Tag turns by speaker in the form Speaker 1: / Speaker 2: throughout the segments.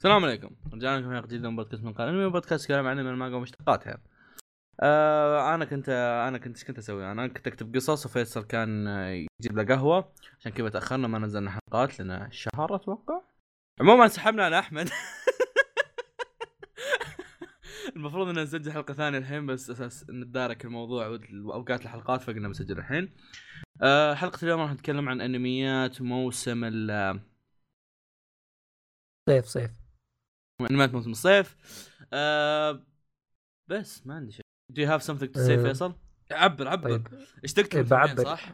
Speaker 1: السلام عليكم. رجعنا لكم حلقة جديدة من بودكاست من قال. انمي بودكاست كلام عن المانجا ومشتقاتها. آه أنا كنت أنا كنت إيش كنت أسوي؟ أنا كنت أكتب قصص وفيصل كان يجيب له قهوة. عشان كذا تأخرنا ما نزلنا حلقات لنا شهر أتوقع. عموما سحبنا على أحمد. المفروض ان نسجل حلقة ثانية الحين بس أساس نتدارك الموضوع واوقات الحلقات فقلنا بنسجل الحين. آه حلقة اليوم راح نتكلم عن أنميات موسم ال
Speaker 2: صيف صيف.
Speaker 1: أنميات موسم الصيف. آه بس ما عندي شيء. You have something to say
Speaker 2: آه.
Speaker 1: فيصل؟ عبر عبر.
Speaker 2: طيب.
Speaker 1: إيش تكتب
Speaker 2: إيه، بعبر.
Speaker 1: صح؟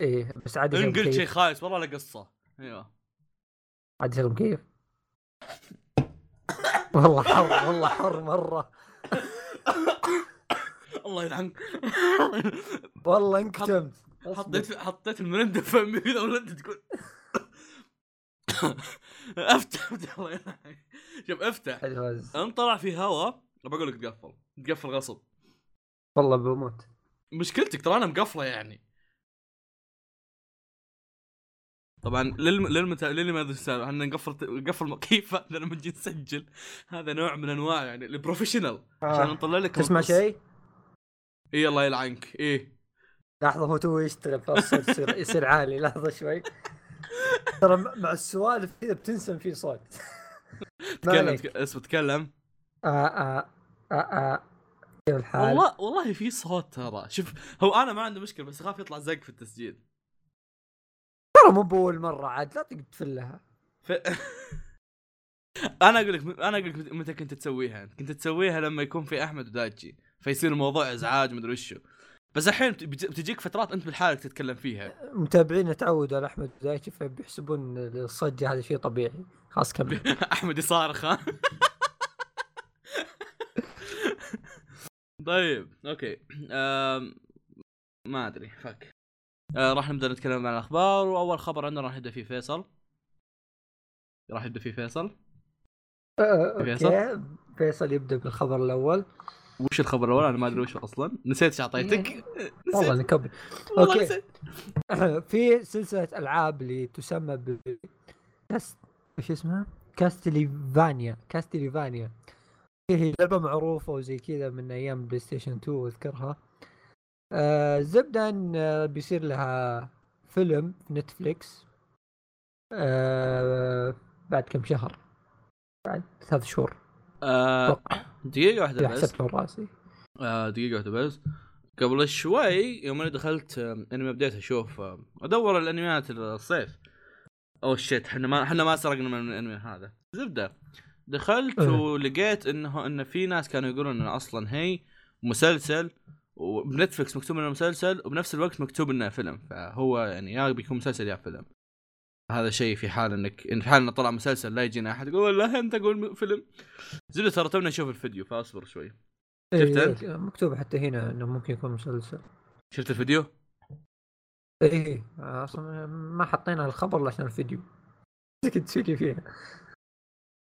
Speaker 2: إيه بس عادي إن
Speaker 1: قلت شيء خايس والله لا قصة. أيوه.
Speaker 2: عادي شغل مكيف والله حر والله حر مرة.
Speaker 1: الله يلعنك.
Speaker 2: والله انكتمت.
Speaker 1: حطيت حطيت المرندة في فمي ولا انت تقول. افتح افتح الله يلعنك شوف افتح. ان طلع في هواء بقول لك تقفل. تقفل غصب.
Speaker 2: والله بموت
Speaker 1: مشكلتك ترى أنا مقفلة يعني. طبعا للم... للمت... للي ما ادري السالفه إحنا نقفل نقفل هذا لما نجي نسجل هذا نوع من أنواع يعني ال professional عشان
Speaker 2: آه.
Speaker 1: نطلع لك
Speaker 2: تسمع. شيء؟
Speaker 1: إي الله يلعنك. إيه
Speaker 2: لحظة هو تو يشتغل يصير يصير عالي. لحظة شوي. ترى مع السوالف كذا بتنسم في صوت.
Speaker 1: تكلم. اسمه تكلم.
Speaker 2: آه آه آه آه. كيف الحال؟
Speaker 1: والله والله في صوت ترى. شوف هو أنا ما عندي مشكلة بس اخاف يطلع زق في التسجيل.
Speaker 2: ترى مو بأول مرة عاد لا تقعد تفلها.
Speaker 1: ف... أنا أقول لك أنا أقول لك متى كنت تسويها. كنت تسويها لما يكون في أحمد ودايتشي فيصير الموضوع إزعاج مدري وشو. بس الحين بت- بت- بتجيك فترات انت بالحالك تتكلم فيها.
Speaker 2: متابعينا تعودوا على أحمد دايتشي فبيحسبون الصجة هذا شيء طبيعي خلاص كمل.
Speaker 1: أحمد يصارخ. ها طيب أوكي. أم... ما أدري فك. أه راح نبدأ نتكلم عن الأخبار وأول خبر عندنا راح يبدأ فيه فيصل. راح يبدأ فيه فيصل.
Speaker 2: آه،
Speaker 1: فيصل؟
Speaker 2: فيصل يبدأ بالخبر الأول.
Speaker 1: وش الخبر الأول؟ أنا ما أدري وش أصلا. نسيت إيش أعطيتك.
Speaker 2: والله نكمل
Speaker 1: والله
Speaker 2: okay.
Speaker 1: نسيت.
Speaker 2: في سلسلة ألعاب اللي تسمى ب Cast إيش اسمها؟ Castlevania. Castlevania. هي لعبة معروفة وزي كذا من أيام PlayStation 2 أذكرها. آه ان آه، بيصير لها فيلم في Netflix آه بعد كم شهر؟ بعد ثلاث شهور.
Speaker 1: آه، دقيقة واحدة بس.
Speaker 2: حسبت من رأسي.
Speaker 1: آه، دقيقة واحدة بس. قبل شوي يوم أنا دخلت آه، انمي بديت أشوف آه، أدور الأنميات الصيف. أو شيت إحنا ما إحنا ما سرقنا من الأنمي هذا. زبدة. دخلت
Speaker 2: إيه.
Speaker 1: ولقيت انه إن في ناس كانوا يقولون إنه أصلا هي مسلسل وبنتفلكس مكتوب إنه مسلسل وبنفس الوقت مكتوب إنه فيلم. فهو يعني يا بيكون مسلسل يا فيلم. هذا شيء في حال انك إن في حال إنه طلع مسلسل لا يجينا أحد يقول لا أنت قول فيلم. زبده ترى تونا نشوف الفيديو فأصبر شوي. شفت
Speaker 2: إيه،
Speaker 1: أنت؟
Speaker 2: مكتوب حتى هنا إنه ممكن يكون مسلسل.
Speaker 1: شفت الفيديو؟
Speaker 2: إيه أصلا ما حطينا الخبر عشان الفيديو. كنت تسوي فيها؟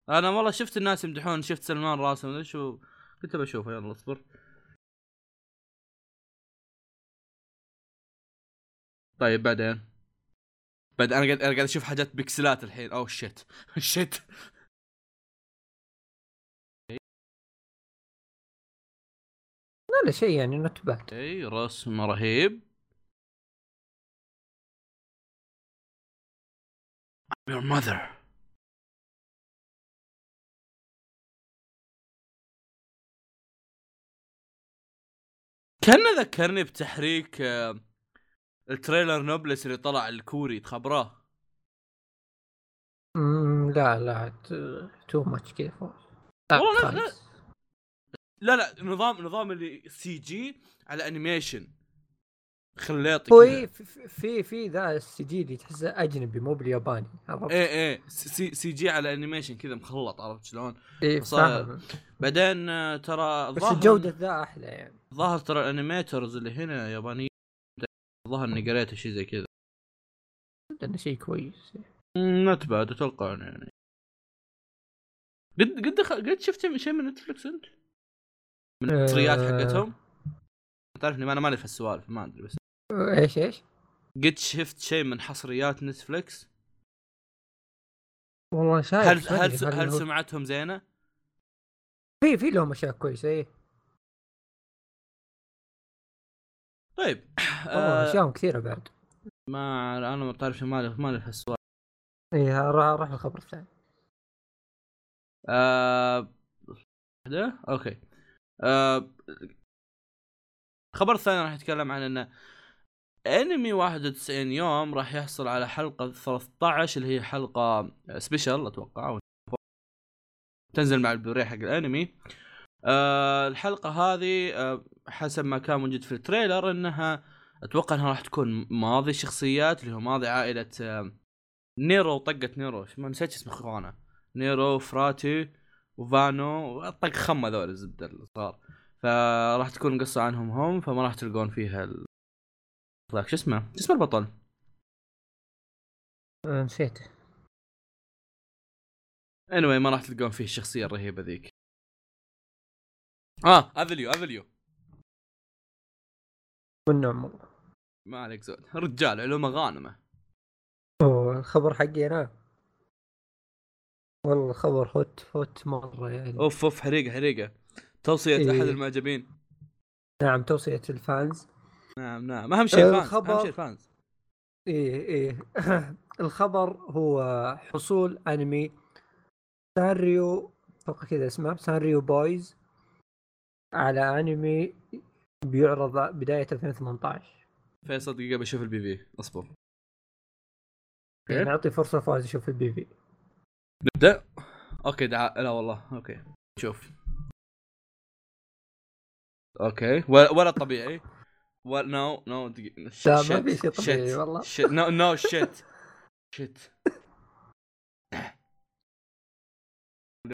Speaker 1: أنا والله شفت الناس يمدحون شفت سلمان راسه مدري شو. قلت بشوفه يلا اصبر. طيب بعدين. بعد أنا قاعد أنا قاعد أشوف حاجات بكسلات الحين. أوه shit shit
Speaker 2: لا لا شيء يعني not bad
Speaker 1: أي رسم رهيب I'm your mother. كان ذكرني بتحريك آه، التريلر نوبلس اللي طلع الكوري تخبراه
Speaker 2: لا لا تو ماتش كذا
Speaker 1: والله لا- لا. نظام نظام اللي سي جي على انيميشن خليطي
Speaker 2: هو. إيه، في في في ذا السي جي اللي تحسه أجنبي مو بالياباني عرفت؟
Speaker 1: إيه إيه سي, سي جي على انيميشن كذا مخلط عرفت شلون؟
Speaker 2: إيه
Speaker 1: بعدين آه، ترى
Speaker 2: بس
Speaker 1: ظاهر-
Speaker 2: جودة ذا أحلى يعني
Speaker 1: ظاهر ترى ال animators اللي هنا يابانيين ظاهر إني قريت شيء زي كذا
Speaker 2: انه شيء كويس
Speaker 1: not bad أتوقع يعني قد قد دخل- قد شفت شيء من Netflix أنت؟ من الحصريات
Speaker 2: آه.
Speaker 1: حقتهم؟ تعرفني ما أنا مالي في السوالف ما أدري بس
Speaker 2: إيش إيش؟
Speaker 1: قد شفت شيء من حصريات Netflix؟
Speaker 2: والله شايف
Speaker 1: هل
Speaker 2: ما
Speaker 1: هل هل سمعتهم زينة؟
Speaker 2: في في لهم أشياء كويسة إيه
Speaker 1: طيب آه
Speaker 2: اشياء كثيرة بعد.
Speaker 1: ما أنا ما تعرف مالي مالي في السؤال
Speaker 2: إيه راح راح الخبر الثاني.
Speaker 1: آه... ده أوكي. آه... الخبر الثاني راح يتكلم عن انه أنمي 91 يوم راح يحصل على حلقة 13 اللي هي حلقة سبيشل أتوقع تنزل مع البلوري حق الأنمي. آه الحلقة هذه آه حسب ما كان موجود في التريلر إنها أتوقع إنها راح تكون ماضي شخصيات اللي هو ماضي عائلة آه نيرو وطقة نيرو ما نسيت اسم إخوانه. نيرو فراتي وفانو طق خمه ذول الزبدة الصغار فراح تكون قصة عنهم هم فما راح تلقون فيها ال... شو اسمه؟ شو اسم البطل؟
Speaker 2: آه، نسيته
Speaker 1: anyway ما راح تلقون فيه الشخصية الرهيبة ذيك. آه أفليو أفليو.
Speaker 2: والنعم
Speaker 1: ما عليك زود. رجال علومه غانمة.
Speaker 2: أوه الخبر حقي أنا والله الخبر hot hot مرة يعني.
Speaker 1: أوف أوف حريقة حريقة. توصية
Speaker 2: إيه.
Speaker 1: احد المعجبين.
Speaker 2: نعم توصية ال fans.
Speaker 1: نعم نعم. أهم شيء ال fans
Speaker 2: الخبر-
Speaker 1: اهم شيء ال
Speaker 2: fans إيه إيه. الخبر هو حصول أنمي سانريو أتوقع كذا اسمه سانريو بويز. على أنمي بيعرض بداية 2018
Speaker 1: فيصل دقيقة بشوف ال PV أصبر.
Speaker 2: يعني نعطي فرصة فاز يشوف ال PV.
Speaker 1: نبدأ؟ okay دعاء لا والله okay. شوف. أوكي ولا, ولا طبيعي. ولا نو نو
Speaker 2: ما في شيء طبيعي والله.
Speaker 1: نو نو شيت. شيت.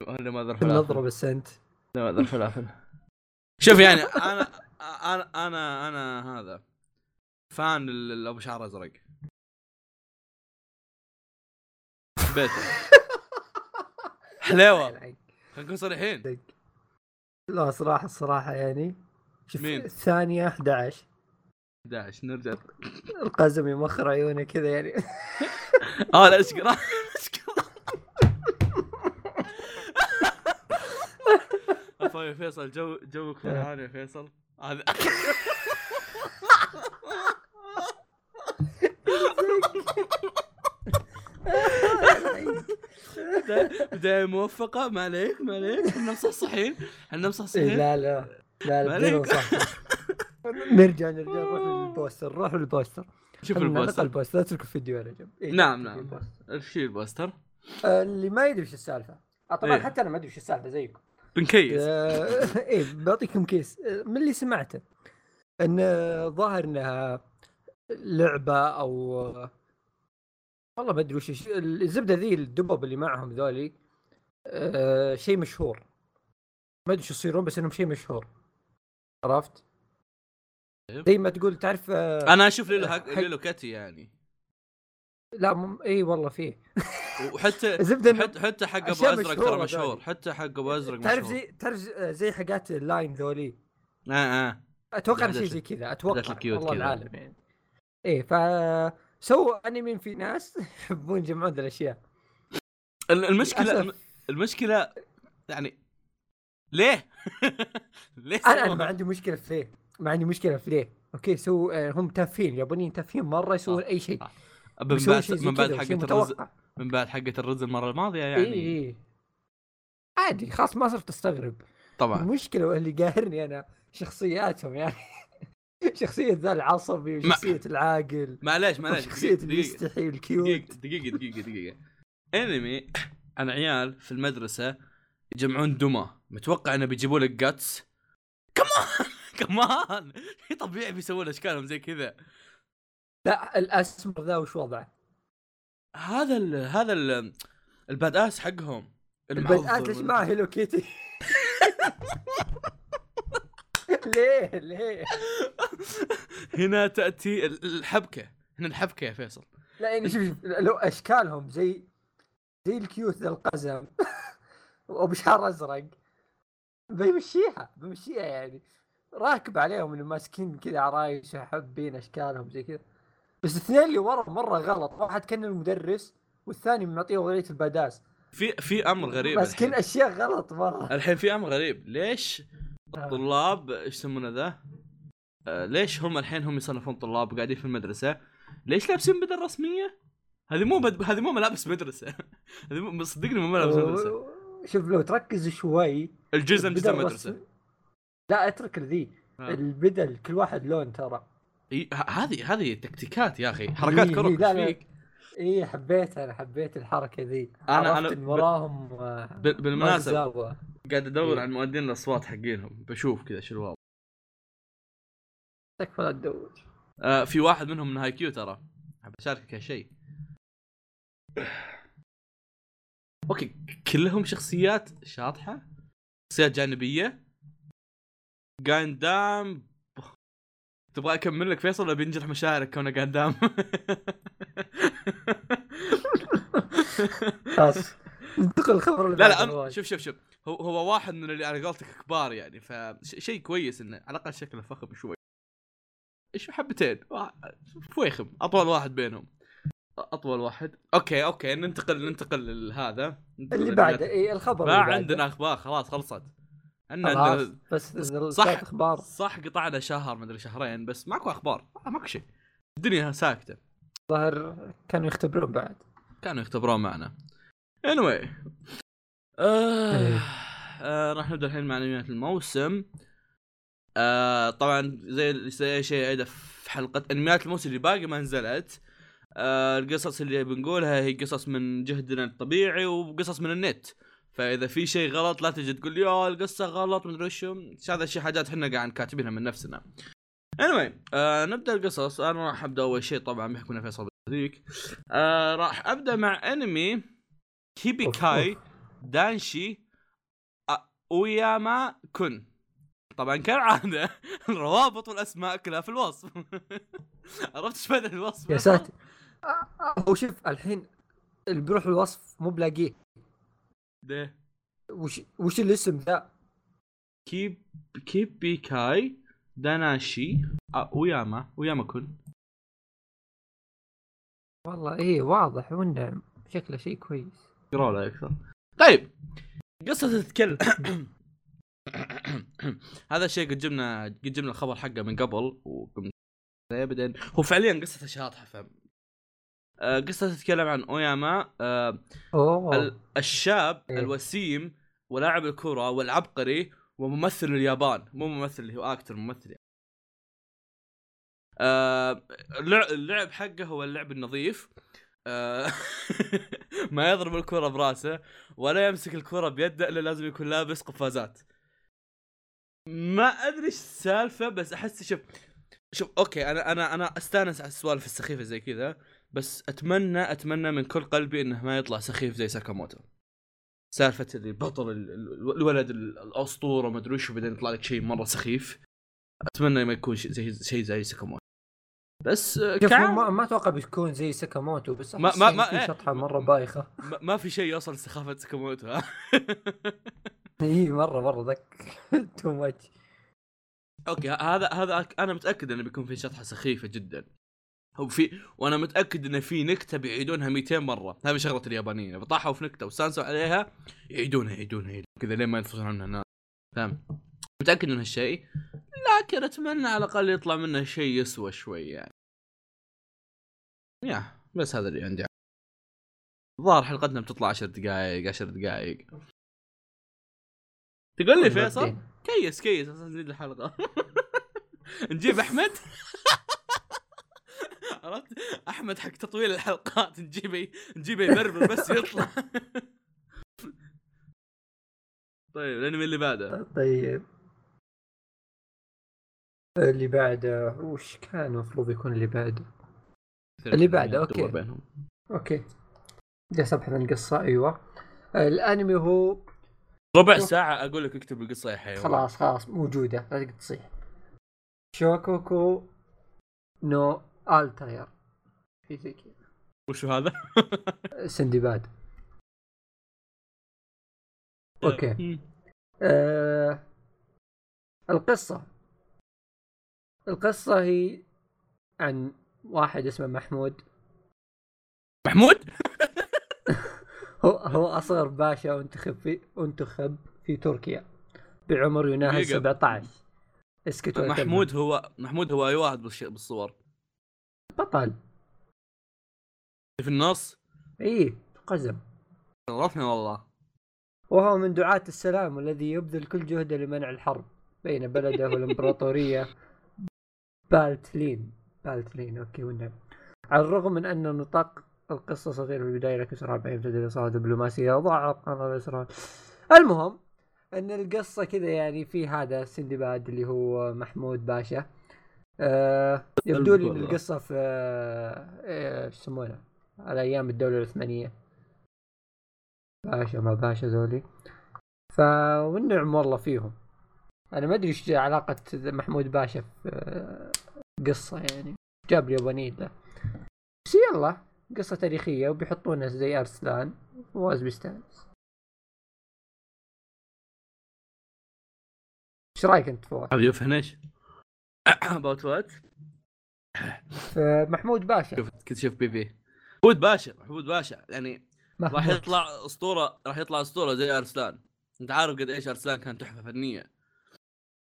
Speaker 1: هذا ما
Speaker 2: النظرة بس انت
Speaker 1: لا ظرف فلافل. شوف يعني أنا أنا أنا أنا هذا فان ال- أبو شعر أزرق. بيته حلاوه خلينا نكون صريحين.
Speaker 2: لا صراحة الصراحة يعني. شوف
Speaker 1: مين؟
Speaker 2: الثانية 11
Speaker 1: 11 نرجع.
Speaker 2: القزم يمخر عيونه كذا يعني.
Speaker 1: آه لا اشكر يا فيصل جو جوك فرحان يا. فيصل. هذا. بداية- موفقة. ما عليك ما عليك. إحنا مصحصحين. إحنا
Speaker 2: إيه
Speaker 1: مصحصحين
Speaker 2: لا. لا لا لا. صح. نرجع نرجع. نروح لل poster نروح لل poster.
Speaker 1: شوف
Speaker 2: ال poster.
Speaker 1: ال
Speaker 2: poster. لا تترك الفيديو على جنب. إيه،
Speaker 1: نعم نعم.
Speaker 2: ال
Speaker 1: poster. إيش ال poster؟
Speaker 2: آه، اللي ما يدري إيش السالفة. آه، طبعا
Speaker 1: إيه.
Speaker 2: حتى أنا ما أدري إيش السالفة زيكم.
Speaker 1: بنكيس
Speaker 2: آه، إيه بعطيكم كيس آه، من اللي سمعته إن ظاهر إنها لعبة أو والله ما أدري وش الزبدة ذي الدبب اللي معهم ذولي آه، شيء مشهور ما أدري شو يصيرون بس إنهم شيء مشهور عرفت؟
Speaker 1: طيب.
Speaker 2: زي ما تقول تعرف
Speaker 1: أنا أشوف ليلو.
Speaker 2: حق-
Speaker 1: ليلو كاتي يعني
Speaker 2: لا مم... إي والله فيه
Speaker 1: وحتى
Speaker 2: إنه
Speaker 1: حتى حتى حق أبو
Speaker 2: أزرق
Speaker 1: ترى مشهور. حتى حق أبو أزرق
Speaker 2: تعرف
Speaker 1: مشهور
Speaker 2: زي تعرف زي- حاجات اللاين ذولي آه آه
Speaker 1: أتوقع
Speaker 2: شيء زي كذا
Speaker 1: أتوقع
Speaker 2: والله. العالم يعني إيه ف سووا أنمي في ناس يحبون يجمعون ذي الأشياء
Speaker 1: ال-
Speaker 2: المشكلة.
Speaker 1: الم- المشكلة يعني ليه؟ ليه
Speaker 2: أنا
Speaker 1: سووا؟
Speaker 2: ما عندي مشكلة في ليه ما عندي مشكلة في ليه okay so آه، هم تافهين اليابانيين تافهين مرة يسوون
Speaker 1: صح.
Speaker 2: أي شيء
Speaker 1: صح. من بعد من بعد
Speaker 2: شيء
Speaker 1: الرز من بعد حقة الرز المرة الماضية
Speaker 2: إي
Speaker 1: يعني.
Speaker 2: إي. عادي خلاص ما صرت أستغرب.
Speaker 1: طبعا.
Speaker 2: المشكلة اللي قاهرني أنا شخصياتهم يعني. شخصية ذا العصبي وشخصية العاقل.
Speaker 1: معليش معليش دقيقة
Speaker 2: يستحي ال cute.
Speaker 1: دقيقة دقيقة دقيقة دقيقة. انمي عن عيال في المدرسة يجمعون دمى. متوقع إنه بيجيبوا لك جاتس كمان كمان طبيعي بيسوون أشكالهم زي كذا.
Speaker 2: لا الاسمر ذا وش وضعه؟
Speaker 1: هذا ال هذا ال الباد آس حقهم
Speaker 2: البدات
Speaker 1: المعضل
Speaker 2: ليش معه هيلو كيتي؟ ليه ليه؟
Speaker 1: هنا تأتي ال- الحبكة هنا الحبكة يا فيصل
Speaker 2: لا يعني شوف لو أشكالهم زي زي الكيوت ذا القزم وبشعر أزرق بيمشيها بيمشيها يعني راكب عليهم إنه ماسكين كذا عرايش وحابين أشكالهم زي كذا بس الاثنين اللي ورا مرة غلط واحد كان المدرس والثاني معطيه وضعيه الباداس
Speaker 1: في في أمر غريب
Speaker 2: بس كل. أشياء غلط مرة
Speaker 1: الحين في أمر غريب ليش
Speaker 2: آه.
Speaker 1: الطلاب إيش يسمونه ذا؟ آه ليش هم الحين هم يصنفون طلاب وقاعدين في المدرسة؟ ليش لابسين بدل رسمية؟ هذه مو بد... هذه مو ملابس مدرسة هذه مو... صدقني مو ملابس
Speaker 2: مدرسة شوف لو تركز شوي
Speaker 1: الجزم جزم مدرسه
Speaker 2: لا اترك ذي
Speaker 1: آه.
Speaker 2: البدل كل واحد لون ترى
Speaker 1: هذه هذه تكتيكات يا أخي. حركات كرة
Speaker 2: إي، لا، لا.
Speaker 1: فيك.
Speaker 2: إي حبيتها أنا حبيت الحركة ذي. إن
Speaker 1: ب-
Speaker 2: وراهم آه،
Speaker 1: ب- بالمناسبه. قاعد
Speaker 2: أدور.
Speaker 1: عن مؤدين الأصوات حقينهم. بشوف كذا شو الوضع.
Speaker 2: تكفى لا تدور.
Speaker 1: آه في واحد منهم من هاي كيو ترى. حاب أشاركك هالشيء okay كلهم شخصيات شاطحة؟ شخصيات جانبية؟ قاندام تبغى أكمل لك فيصل؟ ولا بينجرح مشاعرك كونه قاندام
Speaker 2: خلاص. انتقل الخبر
Speaker 1: لا لا شوف شوف شوف. هو هو واحد من اللي على قولتك كبار يعني فشيء كويس إنه على الأقل شكله فخم شوي. إيش حبتين؟ فويخم. أطول واحد بينهم. أطول واحد. okay okay. ننتقل ننتقل لهذا.
Speaker 2: اللي. بعده اي الخبر
Speaker 1: ما. عندنا أخبار. خلاص خلصت. عندنا
Speaker 2: بس
Speaker 1: صح.
Speaker 2: أخبار.
Speaker 1: صح قطعنا شهر مدري شهرين بس ماكو أخبار. آه، ماكو شيء. الدنيا ساكتة.
Speaker 2: ظهر كانوا يختبرون بعد.
Speaker 1: كانوا يختبرون معنا. Anyway. آه
Speaker 2: إيه.
Speaker 1: آه راح نبدأ الحين مع أنميات الموسم. آه طبعا زي زي أي شيء عيده في حلقه أنميات الموسم اللي باقي ما نزلت. آه القصص اللي بنقولها هي قصص من جهدنا الطبيعي وقصص من النت. فإذا في شيء غلط لا تجي تقول يا القصة غلط مدري شو. هذا الشيء حاجات إحنا قاعد كاتبينها من نفسنا. Anyway آه نبدأ القصص. أنا راح أبدأ أول شيء طبعا بحكم فيصل ذيك آه راح أبدأ مع انمي
Speaker 2: أوف.
Speaker 1: دانشي اوياما كن طبعا كالعادة الروابط والأسماء كلها في الوصف. عرفت إيش بدل الوصف؟
Speaker 2: يا ساتر. هو شوف الحين اللي بيروح الوصف مو بلاقيه.
Speaker 1: ده.
Speaker 2: وش وش الاسم ذا؟
Speaker 1: كيب كيبيكاي داناشي أ- اوياما اوياما كن
Speaker 2: والله إيه واضح والنعم شكله شيء كويس.
Speaker 1: له أكثر. طيب قصة تتكلم هذا الشيء قد جبنا قد جبنا الخبر حقه من قبل وقمت بعدين هو فعليا قصته شاطحه قصة تتكلم عن أوياما آه، ال- الشاب
Speaker 2: إيه.
Speaker 1: الوسيم ولاعب الكرة والعبقري وممثل اليابان مو ممثل اللي هو أكتر ممثل يعني. آه اللع- اللعب حقه هو اللعب النظيف آه ما يضرب الكرة براسه ولا يمسك الكرة بيده إلا لازم يكون لابس قفازات ما أدري إيش السالفة بس أحس شوف شوف okay أنا أنا أنا أستأنس على السوالف السخيفة زي كذا بس اتمنى أتمنى من كل قلبي إنه ما يطلع سخيف زي ساكاموتو. سالفة اللي بطل ال- ال- الولد ال- الأسطورة ما أدري وش بعدين يطلع لك شيء مرة سخيف. أتمنى ما يكون شيء زي شيء زي ساكاموتو. بس آه،
Speaker 2: شوف
Speaker 1: كعام
Speaker 2: ما, ما أتوقع بتكون زي ساكاموتو بس
Speaker 1: ما- ما-
Speaker 2: يعني
Speaker 1: ما-
Speaker 2: في. شطحة مرة بايخة.
Speaker 1: ما- ما في شيء يوصل لسخافة ساكاموتو
Speaker 2: إي مره مرة ذك. too much
Speaker 1: okay هذا هذا أنا متأكد إنه بيكون في شطحة سخيفة جدا. هو في وأنا متاكد ان في نكته بيعيدونها 200 مره. هذه شغلة اليابانيين. طاحوا في نكتة واستانسوا عليها يعيدونها يعيدونها يعيدونها. كذا لين ما ينفصلون عنها الناس. فاهم؟ متأكد من هالشيء؟ لكن أتمنى على الأقل يطلع منه شيء يسوى شوي يعني. يا بس هذا اللي عندي. الظاهر حلقتنا بتطلع 10 دقائق 10 دقائق تقول لي فيصل؟ كيس كيس عشان نزيد الحلقة. نجيب أحمد؟ عرفت؟ أحمد حق تطويل الحلقات نجيبه نجيبه يبربر بس يطلع. طيب الأنمي اللي بعده.
Speaker 2: طيب. اللي بعده وش كان المفروض يكون اللي بعده؟ اللي بعده،
Speaker 1: بينهم.
Speaker 2: okay. جالس ابحث عن القصة أيوه. الأنمي هو
Speaker 1: ربع ساعة أقول لك اكتب القصة يا حيوان.
Speaker 2: خلاص خلاص موجودة لا تقدر تصيح شوكوكو نو التاير في زي كذا
Speaker 1: وشو هذا؟
Speaker 2: سندباد
Speaker 1: okay.
Speaker 2: آه القصة القصة هي عن واحد اسمه محمود
Speaker 1: محمود؟
Speaker 2: هو هو أصغر باشا انتخب في انتخب في تركيا بعمر يناهز
Speaker 1: دقيقة.
Speaker 2: 17 اسكت
Speaker 1: محمود هو محمود هو أي واحد بالصور.
Speaker 2: بطل.
Speaker 1: في النص؟
Speaker 2: إيه قزم.
Speaker 1: عرفني والله
Speaker 2: وهو من دعاة السلام والذي يبذل كل جهده لمنع الحرب بين بلده والإمبراطورية بالتلين. بالتلين أوكي والنعم على الرغم من أن نطاق القصة صغير في البداية لكن سرعان ما يمتد إلى صراع دبلوماسية ضاع قرار الاسرار المهم أن القصة كذا يعني في هذا سندباد اللي هو محمود باشا. آه يبدو لي
Speaker 1: إن.
Speaker 2: القصة في آه، إيش يسمونه؟ على أيام الدولة العثمانية. باشا ما باشا ذولي ف والنعم والله فيهم. أنا ما أدري إيش علاقة محمود باشا في آه، قصة يعني. جاب اليابانيين له. بس يلا قصة تاريخية وبيحطونه زي أرسلان فواز بيستانس. إيش رأيك أنت فواز؟
Speaker 1: أبي افنش اباوت وات
Speaker 2: في محمود باشا.
Speaker 1: شوف كنت شوف بي في محمود باشا محمود باشا. يعني راح. يطلع أسطورة راح يطلع أسطورة زي أرسلان. أنت عارف قد إيش أرسلان كان تحفة فنية.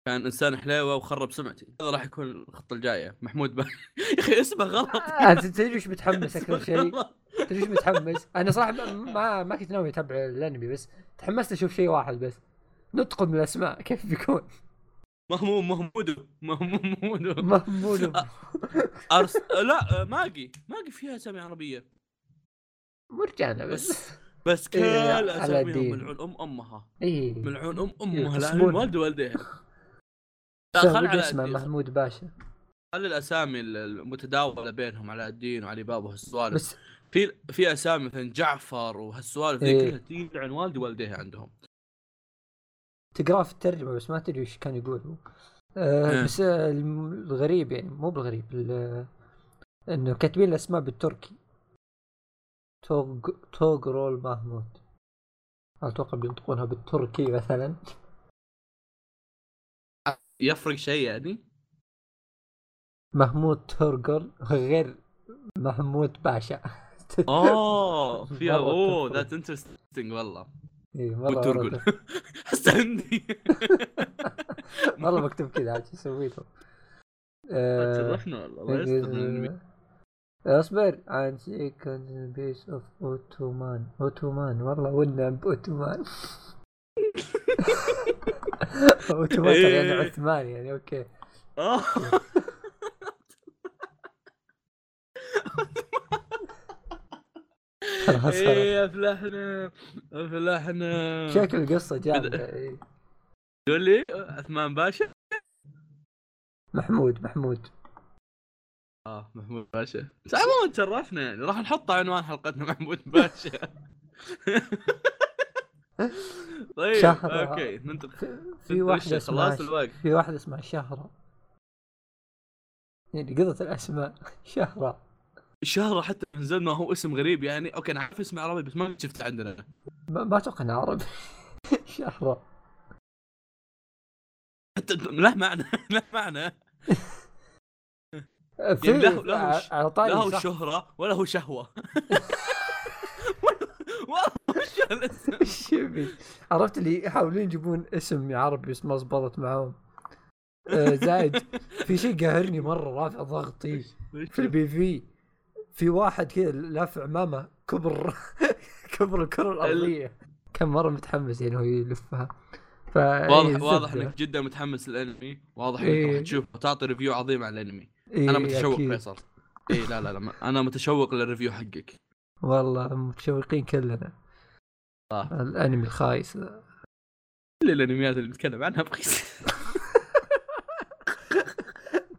Speaker 1: كان إنسان حليوة وخرب سمعتي. هذا راح يكون الخطة الجاية. محمود باشا. يا أخي اسمه غلط.
Speaker 2: آه، أنت تدري وش متحمس
Speaker 1: أكثر
Speaker 2: شيء؟ تدري وش متحمس؟ أنا صراحة ما- ما كنت ناوي اتابع الأنمي بس تحمست أشوف شيء واحد بس. نطقم من الأسماء كيف بيكون؟
Speaker 1: مهموم مهمود مهمود
Speaker 2: محمود
Speaker 1: أرس... لا ماجي ماجي فيها أسامي عربية.
Speaker 2: مرجانة بس.
Speaker 1: بس بس كل
Speaker 2: إيه،
Speaker 1: اساميهم. ملعون أم أمها.
Speaker 2: اي
Speaker 1: ملعون أم أمها لا
Speaker 2: يقسمون.
Speaker 1: والد والديها. خل على
Speaker 2: اسمه. محمود باشا.
Speaker 1: خلي الأسامي المتداولة بينهم علاء الدين وعلي بابا وهالسوالف.
Speaker 2: بس
Speaker 1: في في أسامي مثلا جعفر وهالسوالف ذي
Speaker 2: إيه.
Speaker 1: كلها تجي عن والدي والديها عندهم.
Speaker 2: تقراه في الترجمة بس ما تدري وش كان يقول هو آه
Speaker 1: إيه.
Speaker 2: بس آه، الغريب يعني مو بالغريب ال- إنه كاتبين الأسماء بالتركي. توغ توغرول محمود. أتوقع بينطقونها بالتركي مثلا.
Speaker 1: يفرق شيء يعني؟
Speaker 2: محمود تورغل غير محمود باشا.
Speaker 1: اوه فيها
Speaker 2: مرة أوه.
Speaker 1: that's interesting والله. حس عندي
Speaker 2: والله مكتوب كذا عاد شو سويت؟ له آه،
Speaker 1: تشرفنا والله من الأنمي.
Speaker 2: اصبر. عن سيكند بيس اوف اوتومان اوتومان والله والنعم باوتومان اوتومان يعني
Speaker 1: إيه.
Speaker 2: عثمان يعني
Speaker 1: أوكي.
Speaker 2: خلاص
Speaker 1: إيه أفلحنا أفلحنا.
Speaker 2: شكل القصة جامدة إيه.
Speaker 1: تقول لي عثمان باشا؟
Speaker 2: محمود محمود.
Speaker 1: آه محمود باشا. بس عموما تشرفنا يعني راح نحط عنوان حلقتنا محمود باشا. طيب
Speaker 2: شهر.
Speaker 1: أوكي ننتقل
Speaker 2: في, في
Speaker 1: وش
Speaker 2: واحدة اسمها
Speaker 1: خلاص الوقت.
Speaker 2: في واحدة اسمها شهرة. يعني قضت الأسماء شهرة.
Speaker 1: شهرة حتى من زمان ما هو اسم غريب يعني. أوكي أنا عارف اسم عربي بس ما شفته عندنا.
Speaker 2: ما أتوقع انها عربي. شهرة.
Speaker 1: حتى له معنى له معنى.
Speaker 2: في
Speaker 1: يعني له- له لا هو
Speaker 2: صح.
Speaker 1: شهرة ولا هو شهوة. والله
Speaker 2: شبي عرفت اللي يحاولون يجيبون اسم عربي بس ما زبطت معاهم. آه، زايد في شيء قاهرني مرة رافع ضغطي. في ال PV. في واحد كذا لافع عمامه كبر كبر الكرة الأرضية. كان مرة متحمس يعني هو يلفها. ف
Speaker 1: واضح
Speaker 2: إيه،
Speaker 1: واضح. إنك جدا متحمس للأنمي. واضح إنك
Speaker 2: إيه.
Speaker 1: راح تشوف وتعطي review عظيم على الأنمي.
Speaker 2: إيه،
Speaker 1: أنا متشوق. فيصل. اي لا لا لا ما- أنا متشوق لل review حقك.
Speaker 2: والله متشوقين كلنا.
Speaker 1: آه.
Speaker 2: الأنمي الخايس.
Speaker 1: كل الأنميات اللي نتكلم عنها بخيس.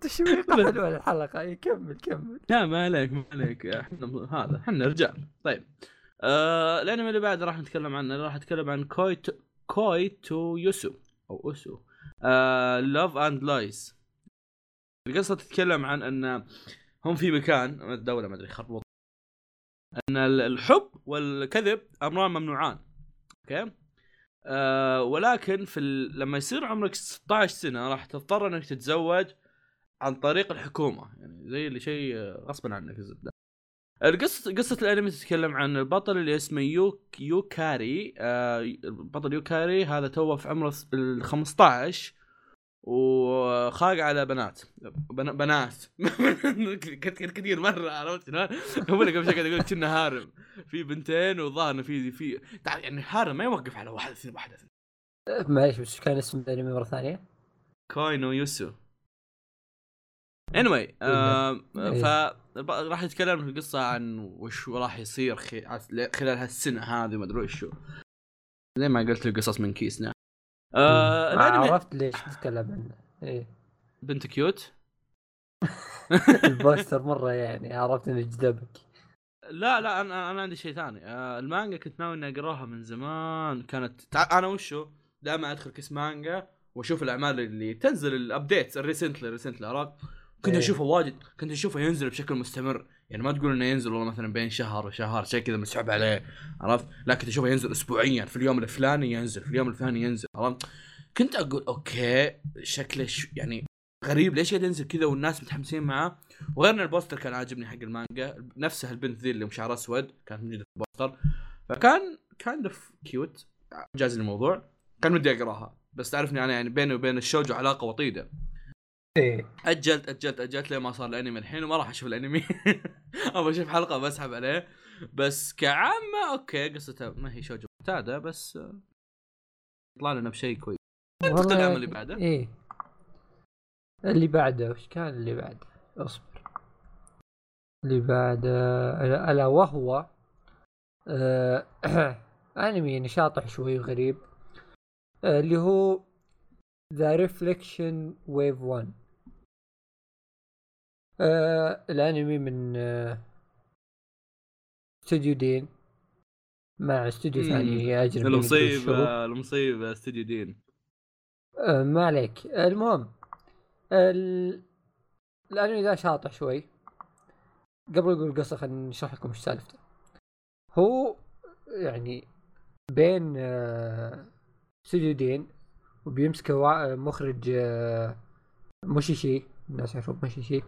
Speaker 2: تشويق حلوة الحلقة. اي كمل كمل.
Speaker 1: لا ما عليك ما عليك. إحنا هذا إحنا رجال. طيب. آه الأنمي اللي بعد راح نتكلم عنه راح نتكلم عن كوي كويتو يوسو أو أوسو. Love and Lies القصة تتكلم عن أن هم في مكان الدولة ما أدري خربوط. أن ال- الحب والكذب أمران ممنوعان. okay؟ آه ولكن في ال... لما يصير عمرك 16 سنة راح تضطر إنك تتزوج عن طريق الحكومة يعني زي اللي شيء غصبا عنك الزبدة. القصة قصة الأنمي تتكلم عن البطل اللي اسمه يوك يوكاري آه البطل يوكاري هذا توه في عمره ال 15 وخاق على بنات. بنا بنات. كثير كثير مرة عرفت؟ هو اللي قبل شوي قاعد يقول كنا harem. في بنتين وظاهر في في يعني harem ما يوقف على واحدة اثنين واحدة اثنين.
Speaker 2: معليش بس كان اسم الأنمي مرة ثانية؟
Speaker 1: كويتو أوسو. Anyway آه
Speaker 2: إيه.
Speaker 1: ف راح يتكلم في القصة عن وش راح يصير خلال هالسنة هذه ما أدري وشو زي ما قلت القصص من kiss. أنا آه
Speaker 2: ما
Speaker 1: الانمي
Speaker 2: عرفت ليش تتكلم عنه. إيه.
Speaker 1: بنت cute؟
Speaker 2: البوستر مرة يعني عرفت إنه جذبك.
Speaker 1: لا لا أنا أنا عندي شيء ثاني. آه المانجا كنت ناوي إني أقراها من زمان. كانت تع... أنا وشو دائما أدخل كيس مانجا وأشوف الأعمال اللي تنزل ال updates ال recently recently عرفت؟ كنت
Speaker 2: إيه.
Speaker 1: أشوفه واجد كنت أشوفه ينزل بشكل مستمر. يعني ما تقول إنه ينزل والله مثلا بين شهر وشهر شيء كذا مسحوب عليه عرفت؟ لا كنت أشوفه ينزل اسبوعيا في اليوم الفلاني ينزل في اليوم الفلاني ينزل عرفت؟ كنت أقول okay شكله ش... يعني غريب ليش قاعد ينزل كذا والناس متحمسين معاه. وغير ان البوستر كان عاجبني حق المانجا نفسها البنت ذي اللي شعرها أسود كانت موجودة في البوستر. فكان أوف cute جاز الموضوع. كان ودي أقراها بس تعرفني أنا يعني بيني وبين الشوجو علاقة وطيدة.
Speaker 2: إيه.
Speaker 1: أجلت أجلت أجلت لين ما صار الأنمي الحين وما راح أشوف الأنمي. أبغى أشوف حلقة بسحب عليه. بس كعامة okay قصته ما هي شوجو معتاده بس آه، يطلع لنا بشيء كويس. انتقل
Speaker 2: والله-
Speaker 1: العمل اللي بعده؟
Speaker 2: إيه. اللي بعده وش كان اللي بعده؟ أصبر. اللي بعده ألا وهو آه أنمي نشاطح شوي غريب آه اللي هو ذا Reflection Wave 1 آه الانمي من آه استوديو دين. مع استوديو. ثاني اجنبي.
Speaker 1: المصيبة المصيبة استوديو دين.
Speaker 2: آه، ما عليك. المهم ال... الانمي ذا شاطح شوي. قبل أقول القصة خلينا نشرح لكم إيش سالفته. هو يعني بين آه، استوديو دين وبيمسكه مخرج آه، موشيشي. الناس يعرفون موشيشي.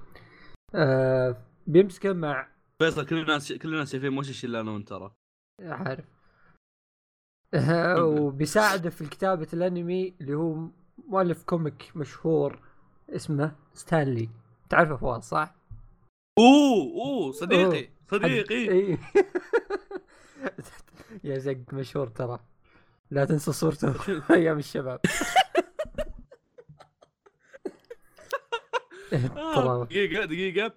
Speaker 2: آه، بيمسكه مع
Speaker 1: فيصل كل الناس كل الناس شايفين موشش الا أنا وأنت ترى
Speaker 2: عارف آه، وبيساعده في كتابة الأنمي اللي هو مؤلف comic مشهور اسمه ستانلي تعرفه فواز صح؟
Speaker 1: أوه أوه صديقي
Speaker 2: أوه.
Speaker 1: صديقي.
Speaker 2: يا زق مشهور ترى لا تنسى صورته أيام الشباب
Speaker 1: آه،
Speaker 2: ترى
Speaker 1: دقيقة دقيقة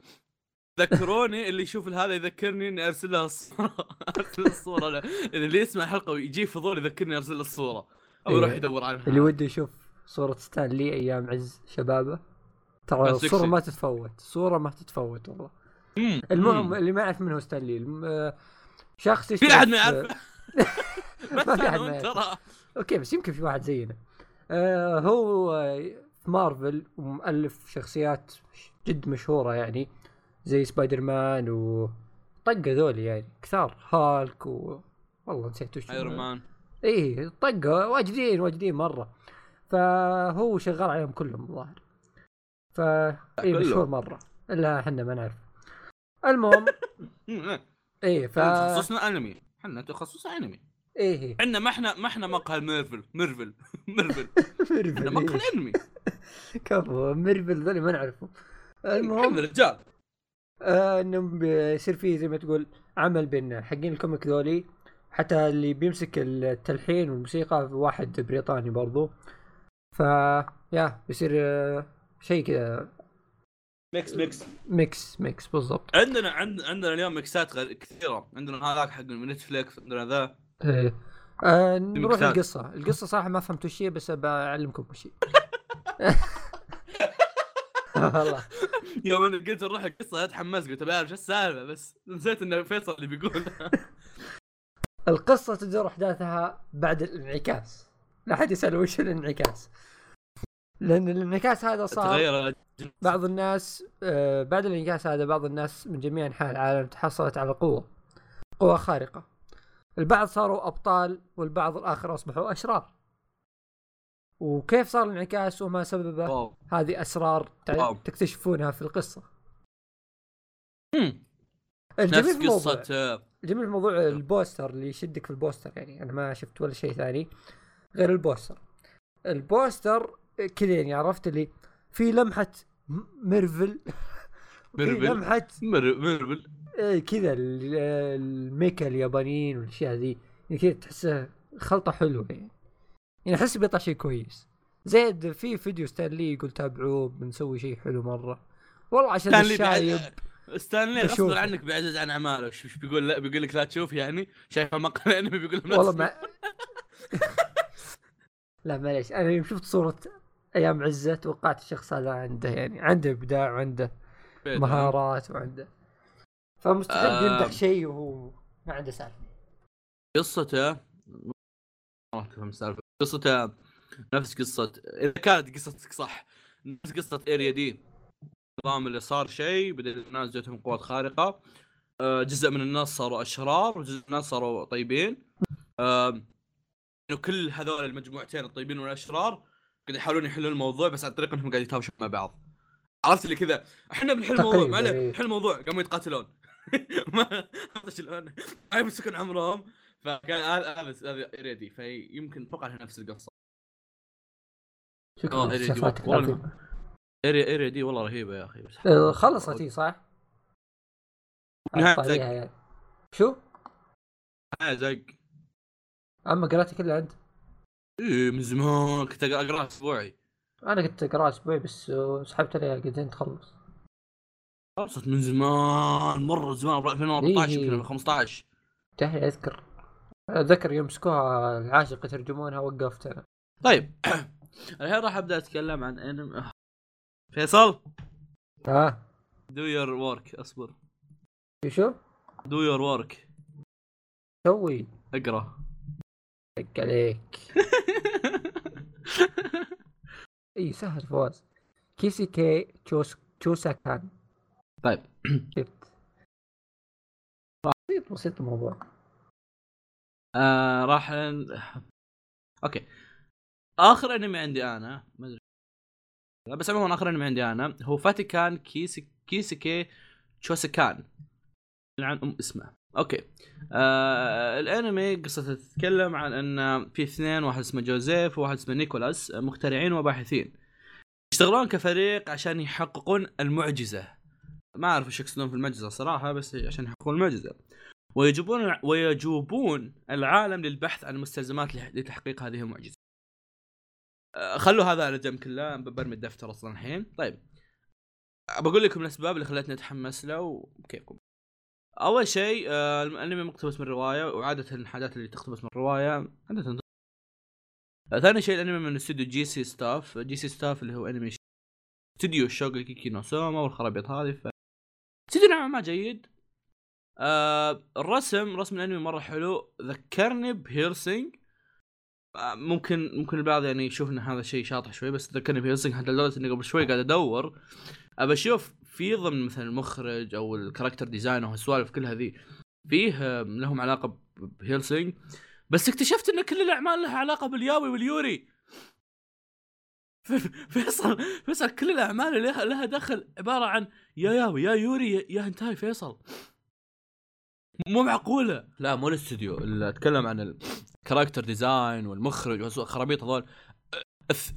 Speaker 1: ذكروني اللي يشوف هذا يذكرني إني أرسل له الصورة أرسل له الصورة له. اللي يسمع الحلقة ويجي فضول يذكرني أرسل له الصورة أو يروح
Speaker 2: إيه.
Speaker 1: يدور عنها
Speaker 2: اللي وده يشوف صورة ستانلي أيام عز شبابه ترى
Speaker 1: سكسي.
Speaker 2: ما تتفوت الصورة ما تتفوت والله. المهم. اللي ما يعرف منه ستانلي الم- آه، شخص
Speaker 1: في أحد ما يعرفه
Speaker 2: ما في
Speaker 1: أنا
Speaker 2: ما يعرف. أوكي بس يمكن في واحد زينا آه هو في مارفل ومؤلف شخصيات جد مشهورة يعني زي سبايدر مان و طقة ذولي يعني كثار هالك و والله نسيت وش
Speaker 1: Iron Man
Speaker 2: إيه طقة واجدين واجدين مرة. فهو شغال عليهم كلهم الظاهر. ف
Speaker 1: كلهم.
Speaker 2: مشهور مرة. إلا إحنا ما نعرف. المهم. إيه ف
Speaker 1: تخصصنا أنمي. إحنا تخصصنا أنمي.
Speaker 2: إيه.
Speaker 1: إحنا ما إحنا ما إحنا مقهى Marvel. Marvel. ميرفل. إحنا
Speaker 2: ميرفل
Speaker 1: مقهى. الأنمي.
Speaker 2: كفو ميرفل ذولي ما نعرفه. المهم
Speaker 1: رجال.
Speaker 2: آه انه بيصير فيه زي ما تقول عمل بين حقين ال comic ذولي. حتى اللي بيمسك التلحين والموسيقى واحد بريطاني برضو. ف يا بيصير آه، شيء كذا.
Speaker 1: mix mix.
Speaker 2: mix mix بالضبط.
Speaker 1: عندنا عند عندنا اليوم ميكسات غير كثيرة. عندنا هذاك حق Netflix عندنا ذا.
Speaker 2: إيه. آه نروح. للقصة القصة. صراحة ما فهمت وش هي بس بعلمكم وش هي والله.
Speaker 1: يوم أنا قلت نروح القصة اتحمس قلت بعرف شو السالفة بس نسيت انه فيصل اللي بيقول.
Speaker 2: القصة تدور أحداثها بعد الانعكاس. لا أحد يسأل وش الانعكاس. لأن الانعكاس هذا صار بعض الناس آه، بعد الانعكاس هذا بعض الناس من جميع أنحاء العالم تحصلت على قوة. قوة خارقة. البعض صاروا أبطال والبعض الآخر أصبحوا أشرار. وكيف صار الانعكاس وما سببه؟ هذه
Speaker 1: أسرار.
Speaker 2: تكتشفونها في القصة.
Speaker 1: مم.
Speaker 2: الجميل
Speaker 1: نفس
Speaker 2: في الموضوع
Speaker 1: قصة آه،
Speaker 2: الجميل موضوع ال poster اللي يشدك في ال poster يعني أنا ما شفت ولا شيء ثاني غير ال poster. ال poster كذا يعني عرفت اللي في لمحة ميرفل.
Speaker 1: ميرفل. لمحة
Speaker 2: إيه كذا ال- ال mecha اليابانيين والأشياء ذي يعني كذا تحسها خلطة حلوة يعني يعني أحس بيطلع شيء كويس زيد في فيديو ستانلي يقول تابعوه بنسوي شيء حلو مرة والله عشان
Speaker 1: ستانلي
Speaker 2: الشايب
Speaker 1: ستانلي. غصبا عنك بيعزز عن أعماله وش بيقول لا بيقول لك لا تشوف يعني شايف مقهى انمي بيقول
Speaker 2: والله. ما لا معليش أنا يوم شفت صورة أيام عزة توقعت الشخص هذا عنده يعني عنده إبداع وعنده. مهارات وعنده فمستحيل
Speaker 1: آه.
Speaker 2: يمدح شيء وهو ما عنده سالفة.
Speaker 1: قصته ما تفهم السالفه قصته نفس قصة إذا كانت قصتك صح نفس قصة اريا دي نظام اللي صار شيء بدا الناس جتهم قوات خارقة. آه، جزء من الناس صاروا أشرار وجزء من الناس صاروا طيبين. إنه كل هذول المجموعتين الطيبين والأشرار قاعد يحاولون يحلون الموضوع بس عن طريق إنهم قاعد يتهاوشون مع بعض. عرفت اللي كذا؟ إحنا بنحل الموضوع ما عليه
Speaker 2: إيه.
Speaker 1: نحل الموضوع قاموا يتقاتلون. ما عرفت شلون؟ ما يمسكون عمرهم فكان هذا هذا اريدي فيمكن أتوقع نفس القصة.
Speaker 2: شكرا.
Speaker 1: آه، إيه، دي- والله دي رهيبة يا أخي.
Speaker 2: آه، خلصت هي صح؟
Speaker 1: نهاية.
Speaker 2: يعني. شو؟
Speaker 1: آه، زق.
Speaker 2: أما قرأتي كلها أنت؟
Speaker 1: إيه من زمان كنت اقراها أسبوعي.
Speaker 2: أنا كنت أقرأ أسبوعي بس سحبت عليها قدين تخلص.
Speaker 1: خلصت من زمان مرة زمان 2014
Speaker 2: إيه.
Speaker 1: يمكن 15
Speaker 2: تهي أذكر. أتذكر يوم مسكوها العاشق يترجمونها وقفت أنا
Speaker 1: طيب الحين راح أبدأ أتكلم عن أنمي. فيصل؟
Speaker 2: ها
Speaker 1: دو يور ورك أصبر.
Speaker 2: شو؟
Speaker 1: دو يور ورك
Speaker 2: سوي.
Speaker 1: اقرأ.
Speaker 2: دق عليك. إي سهل فواز. كيسي كي تشوس تشوسا كان
Speaker 1: طيب.
Speaker 2: بسيط بسيط الموضوع.
Speaker 1: آه راح أوكي. آخر أنمي عندي أنا ما أدري. بس عموما آخر أنمي عندي أنا هو Vatican Kise Kiseki Chousakan عن أم اسمه. أوكي. آه الأنمي قصته تتكلم عن إن في اثنين واحد اسمه جوزيف وواحد اسمه نيكولاس مخترعين وباحثين. يشتغلون كفريق عشان يحققون المعجزة. ما أعرف إيش يقصدون في المعجزة صراحة بس عشان يحققون المعجزة ويجبون ويجوبون العالم للبحث عن المستلزمات لح- لتحقيق هذه المعجزة. أه، خلوا هذا على جنب كله برمي الدفتر أصلا الحين، طيب. بقول لكم الأسباب اللي خلتني أتحمس له وكيفكم. أول شيء آه، الأنمي مقتبس من رواية وعادة الحاجات اللي تقتبس من رواية عادة آه، ثاني شيء الأنمي من استوديو J.C. Staff، J.C. Staff اللي هو أنمي استوديو Shokugeki no Soma والخرابيط هذه ف نوعا ما جيد. آه الرسم رسم الأنمي مرة حلو. ذكرني ب Hellsing. آه ممكن ممكن البعض يعني يشوف إن هذا شيء شاطح شوي بس ذكرني ب Hellsing حتى لدرجة إني قبل شوي قاعد أدور. أبى أشوف في ضمن مثلا المخرج أو ال character design أو السوالف كل هذه فيه آه، لهم علاقة ب Hellsing. بس اكتشفت إن كل الأعمال لها علاقة بال yaoi وال yuri. فيصل فيصل كل الأعمال اللي لها دخل عبارة عن يا yaoi يا yuri يا, يا هنتاي فيصل. مو معقولة. لا مو الاستوديو اللي أتكلم عن ال character design والمخرج والخرابيط هذول.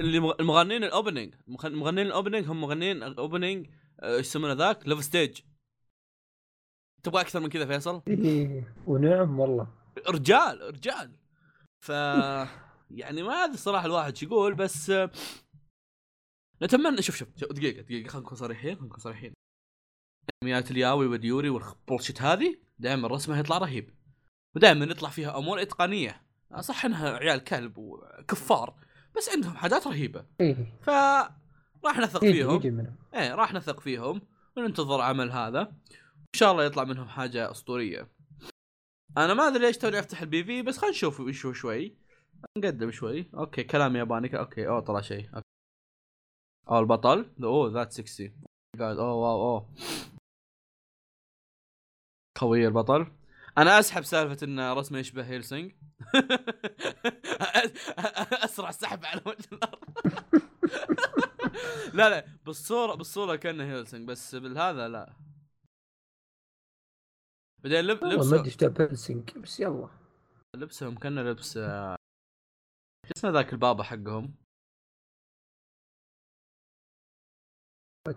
Speaker 1: اللي مغ- المغنيين ال opening المغنيين ال opening هم مغنيين ال opening آه، إيش يسمونه ذاك؟ Love Stage تبغى أكثر من كذا فيصل؟
Speaker 2: إيه ونعم والله.
Speaker 1: رجال رجال. ف يعني ما أدري الصراحه الواحد شو يقول بس آه، نتمنى شوف شوف، دقيقة دقيقة خلينا نكون صريحين خلينا نكون صريحين. انميات ال yaoi وال yuri وال bullshit هذه دائما رسمها يطلع رهيب. ودائما يطلع فيها أمور إتقانية. صح إنها عيال كلب وكفار بس عندهم حاجات رهيبة.
Speaker 2: إيه.
Speaker 1: ف راح نثق
Speaker 2: يجي
Speaker 1: فيهم. إيه راح نثق فيهم وننتظر عمل هذا. إن شاء الله يطلع منهم حاجة أسطورية. أنا ما أدري ليش توني أفتح ال PV بس خلينا نشوف وش هو شوي. نقدم شوي. okay كلام ياباني. okay أوه طلع شيء. أوه البطل. أوه ذات 60 قاعد أوه wow أوه. قوي البطل. أنا أسحب سالفة إن رسمه يشبه Hellsing. أسرع سحب على وجه الأرض. لا لا بالصورة بالصورة كأنه Hellsing بس بالهذا لا. بعدين لب...
Speaker 2: والله ما
Speaker 1: لبسه
Speaker 2: أدري إيش Hellsing بس يلا.
Speaker 1: لبسهم كان لبس آه، شو اسمه ذاك البابا حقهم؟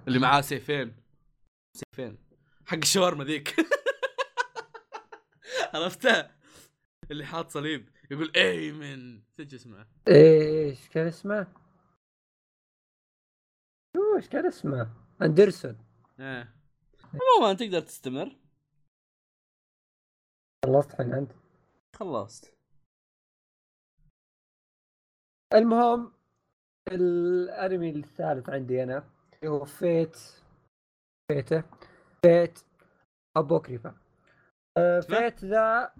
Speaker 1: اللي معاه سيفين. سيفين. حق الشاورما ذيك. عرفته اللي حاط صليب يقول ايمن شو اسمه.
Speaker 2: إيش كان اسمه؟ شو إيش كان اسمه؟ أندرسون.
Speaker 1: إيه. عموما تقدر تستمر.
Speaker 2: خلصت الحين أنت؟
Speaker 1: خلصت.
Speaker 2: المهم الأنمي الثالث عندي أنا اللي هو Fate فيته Fate Apocrypha آه، Fate ذا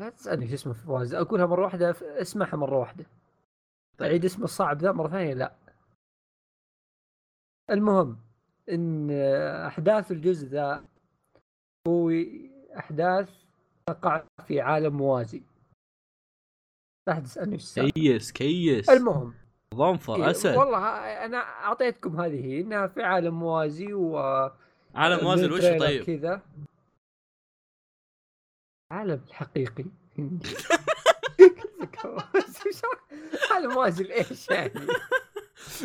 Speaker 2: لا تسألني شو اسمه فواز أقولها مرة واحدة اسمعها مرة واحدة.
Speaker 1: طيب.
Speaker 2: أعيد اسمه الصعب ذا مرة ثانية لا. المهم إن أحداث الجزء ذا هو أحداث تقع في عالم موازي. لا تسألني إيش.
Speaker 1: كيس كيس.
Speaker 2: المهم.
Speaker 1: ظنفر أسد.
Speaker 2: والله أنا أعطيتكم هذه إنها في عالم موازي و
Speaker 1: عالم موازي
Speaker 2: من
Speaker 1: وش
Speaker 2: تريلر
Speaker 1: طيب.
Speaker 2: كذا. عالم حقيقي. عالم موازي لإيش يعني؟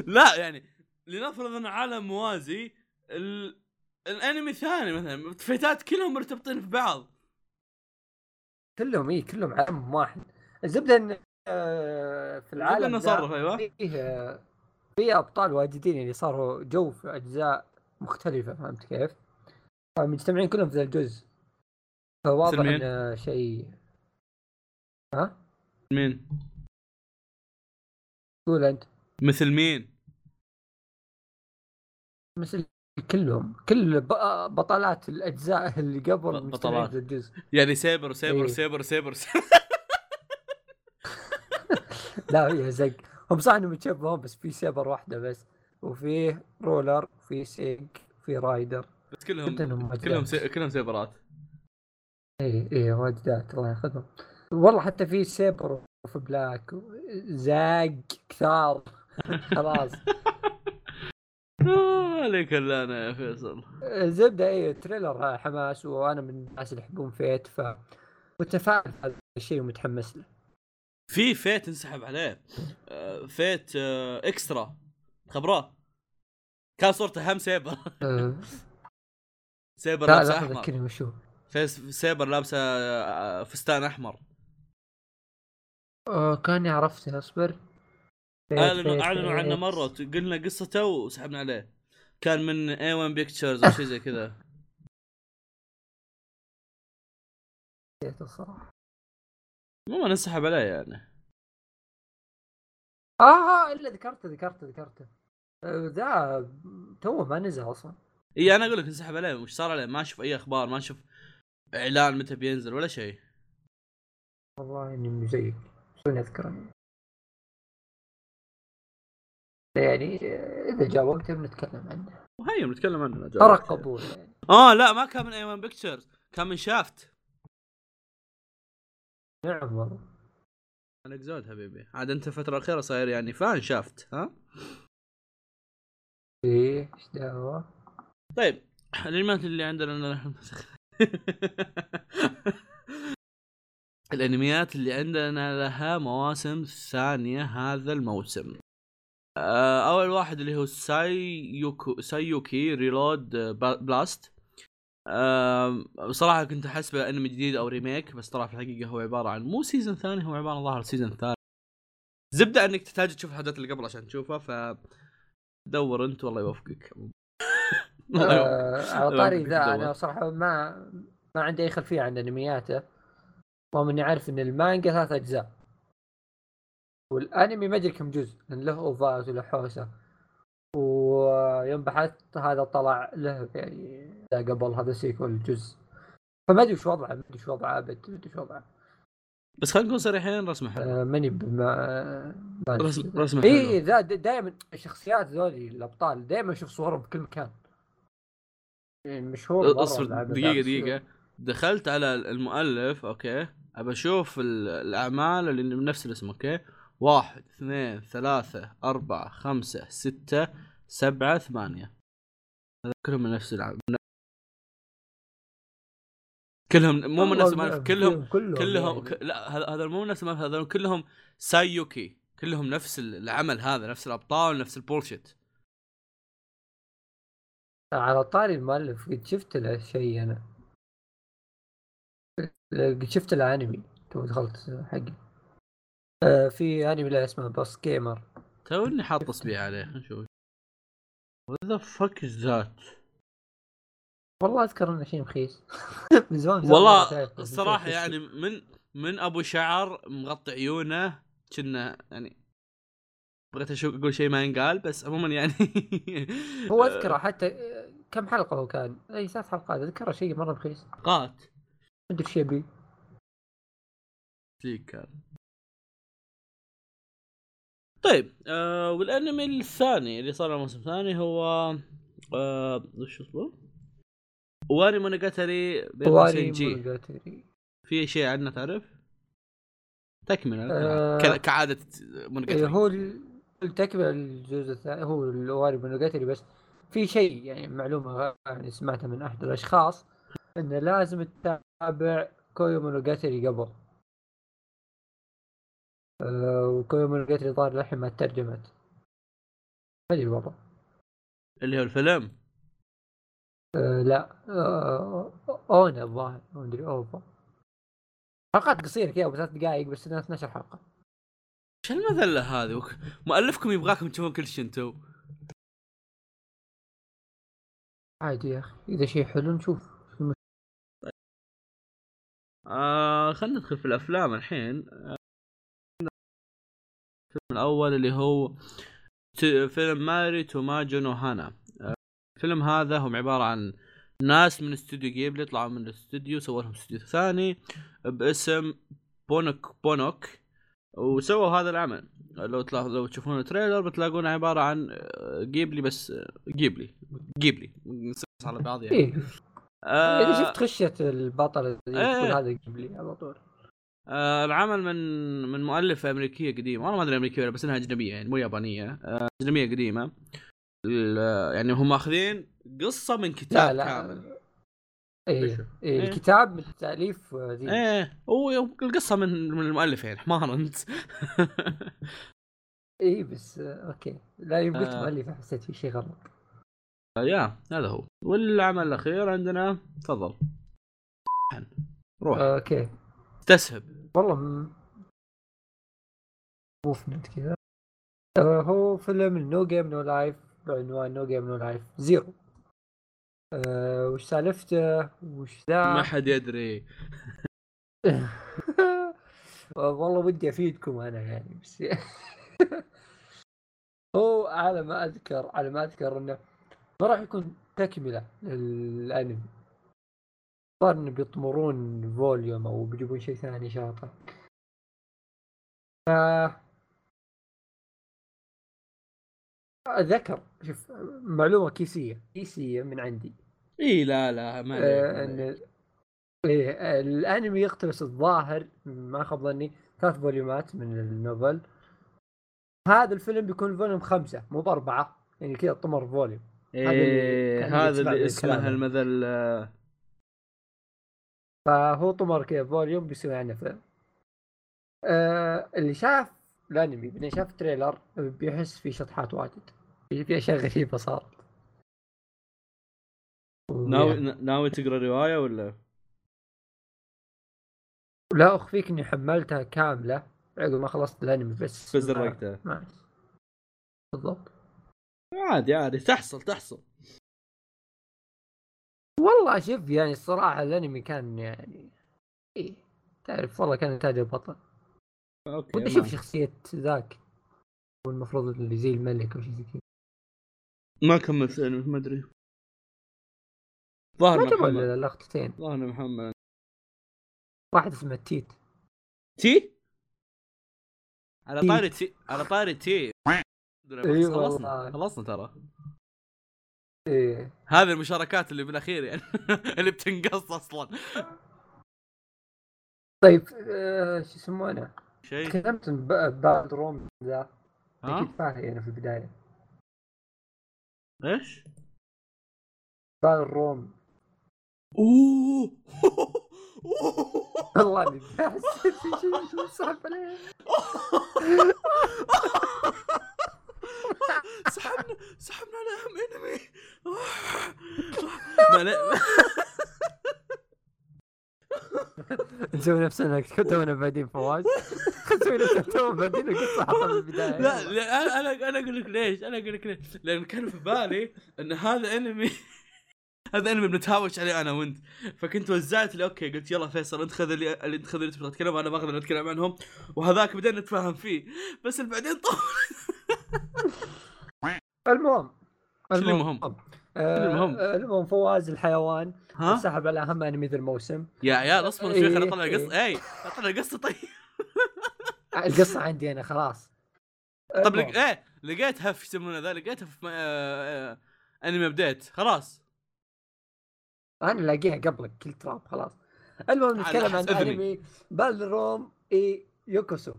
Speaker 1: لا يعني لنفرض أن عالم موازي ال... الأنمي ثاني مثلا فيتات كلهم مرتبطين في بعض.
Speaker 2: كلهم اي كلهم عالم واحد. الزبدة إن آه، في العالم ذا
Speaker 1: نصرف أيوه.
Speaker 2: فيه آه، فيه أبطال واجدين يعني صاروا جو في أجزاء مختلفة فهمت كيف؟ مجتمعين كلهم في ذا الجزء. فواضح؟ إنه شيء ها؟
Speaker 1: مين
Speaker 2: قول أنت
Speaker 1: مثل مين
Speaker 2: مثل كلهم كل بطلات الأجزاء اللي قبل
Speaker 1: بطلات.
Speaker 2: الجزء
Speaker 1: يعني Saber Saber
Speaker 2: إيه.
Speaker 1: Saber Saber, Saber.
Speaker 2: لا هي زق هم صح إنهم يتشبهون بس في Saber واحدة بس وفيه رولر وفي سينك وفي رايدر
Speaker 1: بس كلهم.
Speaker 2: كلهم
Speaker 1: سي... كلهم سيبرات
Speaker 2: اي اي واجدات الله ياخذهم. والله حتى في سيبر وفي بلاك زاق كثار خلاص.
Speaker 1: آه، عليك إلا أنا يا فيصل.
Speaker 2: الزبده اي تريلر حماس وأنا من الناس اللي يحبون فيت ف متفائل هذا الشيء ومتحمس له.
Speaker 1: في Fate انسحب عليه. آه، Fate آه، Extra خبرة. كان صورته هم
Speaker 2: Saber.
Speaker 1: Saber
Speaker 2: لا لا
Speaker 1: أحمر.
Speaker 2: ذكرني وشو
Speaker 1: Saber لابسة آه، فستان أحمر.
Speaker 2: أه كاني عرفته أصبر.
Speaker 1: اعلنوا أعلنوا عنه. مرة. قلنا قصته وسحبنا عليه. كان من A-1 Pictures أو شيء زي كذا.
Speaker 2: نسيت الصراحة.
Speaker 1: مو ننسحب عليه يعني.
Speaker 2: آه آه إلا ذكرته ذكرته ذكرته. آه، ذا تو ما نزل أصلا.
Speaker 1: إي أنا أقول لك انسحب عليه. وش صار عليه؟ ما أشوف أي أخبار ما أشوف إعلان متى بينزل ولا شيء.
Speaker 2: والله إني مو زيك. شلون أذكر. أنا؟ يعني إذا جاء وقت بنتكلم عنه.
Speaker 1: وهي بنتكلم عنه
Speaker 2: ترى قبول يعني.
Speaker 1: آه لا ما كان من A-1 Pictures كان من Shaft
Speaker 2: نعم والله.
Speaker 1: أنا زود حبيبي. عاد أنت الفترة الأخيرة صاير يعني fan Shaft ها؟
Speaker 2: إيه إيش دعوة؟
Speaker 1: طيب الانميات اللي عندنا الانميات اللي عندنا لها مواسم ثانية هذا الموسم. آه، أول واحد اللي هو سايوكو Saiyuki Reload Blast بصراحه كنت احسبه انمي جديد أو remake بس طلع في الحقيقة هو عبارة عن مو season ثاني هو عبارة عن ظاهر season ثالث زبدة إنك تحتاج تشوف الحلقات اللي قبل عشان تشوفها ف دور أنت والله يوفقك الله يوفقك.
Speaker 2: آه على طاري ذا. أنا صراحة ما ما عندي أي خلفية عن أنمياته. رغم إني عارف إن المانجا ثلاث أجزاء. والأنمي ما أدري كم جزء لأن له OVA ات وله حوسة. ويوم بحثت هذا طلع له يعني ذا قبل هذا sequel جزء. فما أدري وش وضعه ما أدري وش وضعه أبد ما أدري وش وضعه.
Speaker 1: بس خلينا نكون صريحين رسمه حلو.
Speaker 2: آه ماني بما ما أدري.
Speaker 1: رسم رسمه حلو.
Speaker 2: اي ذا دائما الشخصيات ذولي الأبطال دائما أشوف صورهم في كل مكان. يعني مشهور مرة أصبر
Speaker 1: دقيقة دقيقة. دخلت على المؤلف okay. أبى أشوف ال- الأعمال اللي من نفس الاسم okay. واحد اثنين ثلاثة أربعة خمسة ستة سبعة ثمانية. هذا كلهم من نفس العمل كلهم مو من نفس المؤلف كلهم
Speaker 2: كلهم
Speaker 1: كلهم
Speaker 2: يعني.
Speaker 1: لا هذا مو نفس المؤلف هذول كلهم Saiyuki. كلهم نفس العمل هذا نفس الأبطال نفس ال bullshit.
Speaker 2: على طاري المؤلف قد شفت له شيء أنا؟ قد شفت له أنمي. تو دخلت حقي. آه، في أنمي له اسمه Bus Gamer
Speaker 1: توني حاط اصبعي عليه. نشوف. what the fuck is that
Speaker 2: والله أذكر إنه شيء رخيص من زمان
Speaker 1: والله. الصراحه يعني. من من أبو شعر مغطي عيونه كنا يعني بغيت أشوف أقول شيء ما ينقال بس عموما يعني
Speaker 2: هو أذكره حتى كم حلقة هو كان؟ إي ثلاث حلقات اذكره شيء مرة رخيص
Speaker 1: قات
Speaker 2: ما ادري إيش يبي
Speaker 1: كان طيب آه والأنمي الثاني اللي صار الموسم الثاني هو آه وش اسمه؟ واري مونوجاتري جي
Speaker 2: مونوجاتري.
Speaker 1: في شيء عنه تعرف؟ تكملة
Speaker 2: آه.
Speaker 1: كعادة
Speaker 2: إيه،
Speaker 1: مونوجاتري
Speaker 2: هو ال- التكملة الجزء الثاني هو الواري مونوجاتري بس في شيء يعني معلومة يعني سمعتها من أحد الأشخاص إنه لازم تتابع كويو مونوجاتري قبل. آه، وكويو مونوجاتري ظهر للحين ما ترجمت. ما أدري والله.
Speaker 1: اللي هو الفيلم؟
Speaker 2: آه، لا. آه، ONA الظاهر. ما أدري OVA حلقات قصيرة كذا ثلاث دقائق بس إنها 12 حلقة.
Speaker 1: إيش المذله هذه مؤلفكم يبغاكم تشوفون كل شيء أنتم
Speaker 2: عادي يا أخي. إذا شيء حلو نشوف. شو المشكلة؟
Speaker 1: آه خلينا ندخل في الأفلام الحين. الفيلم الأول اللي هو فيلم ماري تو ماجو نو هانا. آه، الفيلم هذا هم عبارة عن ناس من استوديو جيبلي طلعوا من الاستوديو سووا لهم استوديو ثاني باسم بونوك بونوك. وسووا هذا العمل. لو تلاحظ لو تشوفون ال trailer بتلاقون عبارة عن آه، جيبلي بس آه، جيبلي. جيبلي. على بعض يعني.
Speaker 2: إيه.
Speaker 1: آه،
Speaker 2: اذا شفت خشة البطل
Speaker 1: إيه.
Speaker 2: هذا جيبلي على طول.
Speaker 1: آه العمل من من مؤلفة أمريكية قديمة والله ما أدري أمريكية ولا بس إنها أجنبية يعني مو يابانية. آه أجنبية قديمة. ال- يعني هم ماخذين قصة من كتاب
Speaker 2: لا لا.
Speaker 1: كامل.
Speaker 2: إيه,
Speaker 1: إيش؟
Speaker 2: إيه
Speaker 1: إيه.
Speaker 2: الكتاب من تاليف آه، ذي
Speaker 1: إيه هو القصة من من المؤلف يعني حمار أنت
Speaker 2: إيه بس آه، okay. لا يوم قلت
Speaker 1: آه.
Speaker 2: مؤلف حسيت في شيء غلط.
Speaker 1: يا هذا هو. والعمل الأخير عندنا تفضل. روح.
Speaker 2: آه، okay.
Speaker 1: تسهب.
Speaker 2: والله م... movement كذا. آه، هو فيلم No Game No Life بعنوان No Game No Life Zero. آه، وش سالفته؟ وش ذا؟
Speaker 1: ما حد يدري.
Speaker 2: والله ودي أفيدكم أنا يعني بس هو على ما أذكر على ما أذكر إنه ما راح يكون تكملة للأنمي. صار إنه بيطمرون volume أو بيجيبون شيء ثاني شاطر ف ذكر شوف معلومة كيسية كيسية من عندي.
Speaker 1: إي لا لا ما
Speaker 2: آه،. إن إيه آه، الأنمي يقتبس الظاهر ما خاب ظني ثلاث volume ات من ال novel. هذا الفيلم بيكون volume خمسة مو بأربعة يعني كذا طمر volume. هذا اللي
Speaker 1: إيه هذا اللي اسمه. المذل
Speaker 2: فهو طمر كذا volume بيسوي عنه فيلم. آه اللي شاف الأنمي بعدين شاف ال trailer بيحس في شطحات واجد. في أشياء غريبة صارت.
Speaker 1: ناوي ناوي تقرأ رواية ولا؟
Speaker 2: لا أخفيك إني حملتها كاملة عقب ما خلصت الأنمي بس.
Speaker 1: بس درقتها
Speaker 2: ما بالضبط.
Speaker 1: عادي عادي. تحصل تحصل.
Speaker 2: والله شوف يعني الصراحة الأنمي كان يعني إيه تعرف والله كان إنتاج البطل
Speaker 1: أوكي
Speaker 2: ودي أشوف شخصية ذاك هو المفروض اللي زي الملك أو شيء زي كذا.
Speaker 1: ما كملت أنا ما أدري. ظاهر
Speaker 2: ما جابوا إلا لقطتين.
Speaker 1: ظاهر إنه محمد.
Speaker 2: واحد اسمه تيت.
Speaker 1: تي؟ على. طاري تي على طاري تي.
Speaker 2: إي
Speaker 1: خلصنا
Speaker 2: والله.
Speaker 1: خلصنا ترى.
Speaker 2: إيه
Speaker 1: هذه المشاركات اللي بالأخير يعني اللي بتنقص أصلا.
Speaker 2: طيب آه شو يسمونه؟
Speaker 1: شيء.
Speaker 2: تكلمت عن ب- روم ذا.
Speaker 1: ها؟
Speaker 2: أكيد فاهم أنا في البداية.
Speaker 1: إيش؟
Speaker 2: بعد روم.
Speaker 1: أوه.
Speaker 2: والله اني حسيت في شيء شو
Speaker 1: سحبنا سحبنا انمي
Speaker 2: نسوي نفسنا تونا بادين فواز. نسوي نفسنا تونا بادين القصة حطها من البداية.
Speaker 1: لا أنا أنا أقول لك ليش أنا أقول لك ليش. لأن كان في بالي إن هذا انمي هذا انمي بنتهاوش عليه أنا وأنت. فكنت وزعت لي okay. قلت يلا فيصل انت خذ اللي انت خذ اللي تبغى تتكلم أنا باخذ اللي أتكلم عنهم. وهذاك بدينا نتفاهم فيه. بس اللي بعدين طول.
Speaker 2: المهم
Speaker 1: المهم؟
Speaker 2: آه،
Speaker 1: المهم؟
Speaker 2: المهم فواز الحيوان
Speaker 1: ها؟
Speaker 2: سحب على أهم أنمي ذا الموسم.
Speaker 1: يا عيال اصبر شوي خليني اطلع
Speaker 2: إيه،
Speaker 1: القصة. اي اطلع القصة طيب.
Speaker 2: القصة عندي أنا خلاص.
Speaker 1: طب. لق... إيه لقيتها في يسمونه ذا؟ لقيتها في م... آه... آه... أنمي update. خلاص.
Speaker 2: أنا لاقيها قبلك كل تراب خلاص. المهم نتكلم عن. أنمي بالروم اي يوكوسو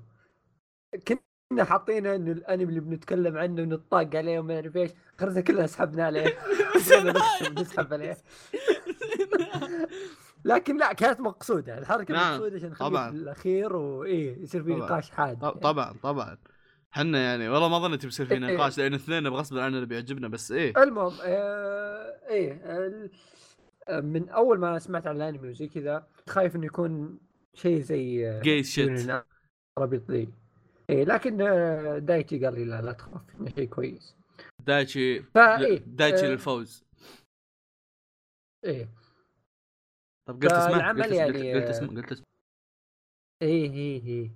Speaker 2: كنا حاطين إنه الأنمي اللي بنتكلم عنه نطاق عليه وما أعرف إيش. خرجنا كلنا سحبنا عليه. نسحب عليه. لكن لا كانت مقصودة. الحركة
Speaker 1: نعم،
Speaker 2: مقصودة عشان
Speaker 1: طبعاً.
Speaker 2: الأخير وايه يصير في. نقاش حاد
Speaker 1: ط- طبعا طبعا. حنا يعني والله ما ظنيت بيصير في
Speaker 2: إيه.
Speaker 1: نقاش لأن اثنين بغصب عننا اللي بيعجبنا بس إيه.
Speaker 2: المهم آه إيه آه، من أول ما سمعت عن الأنمي وزي كذا خايف إنه يكون شيء زي
Speaker 1: جاي شيت
Speaker 2: رابط ذي إيه لكن آه، دايتشي قال لي لا لا تخاف إنه شيء كويس.
Speaker 1: دايتشي
Speaker 2: فايه
Speaker 1: دايتشي للفوز.
Speaker 2: إيه.
Speaker 1: طب قلت اسمه قلت اسمه
Speaker 2: يعني،
Speaker 1: قلت
Speaker 2: آه،
Speaker 1: اسمه قلت اسمه
Speaker 2: إيه إيه إيه.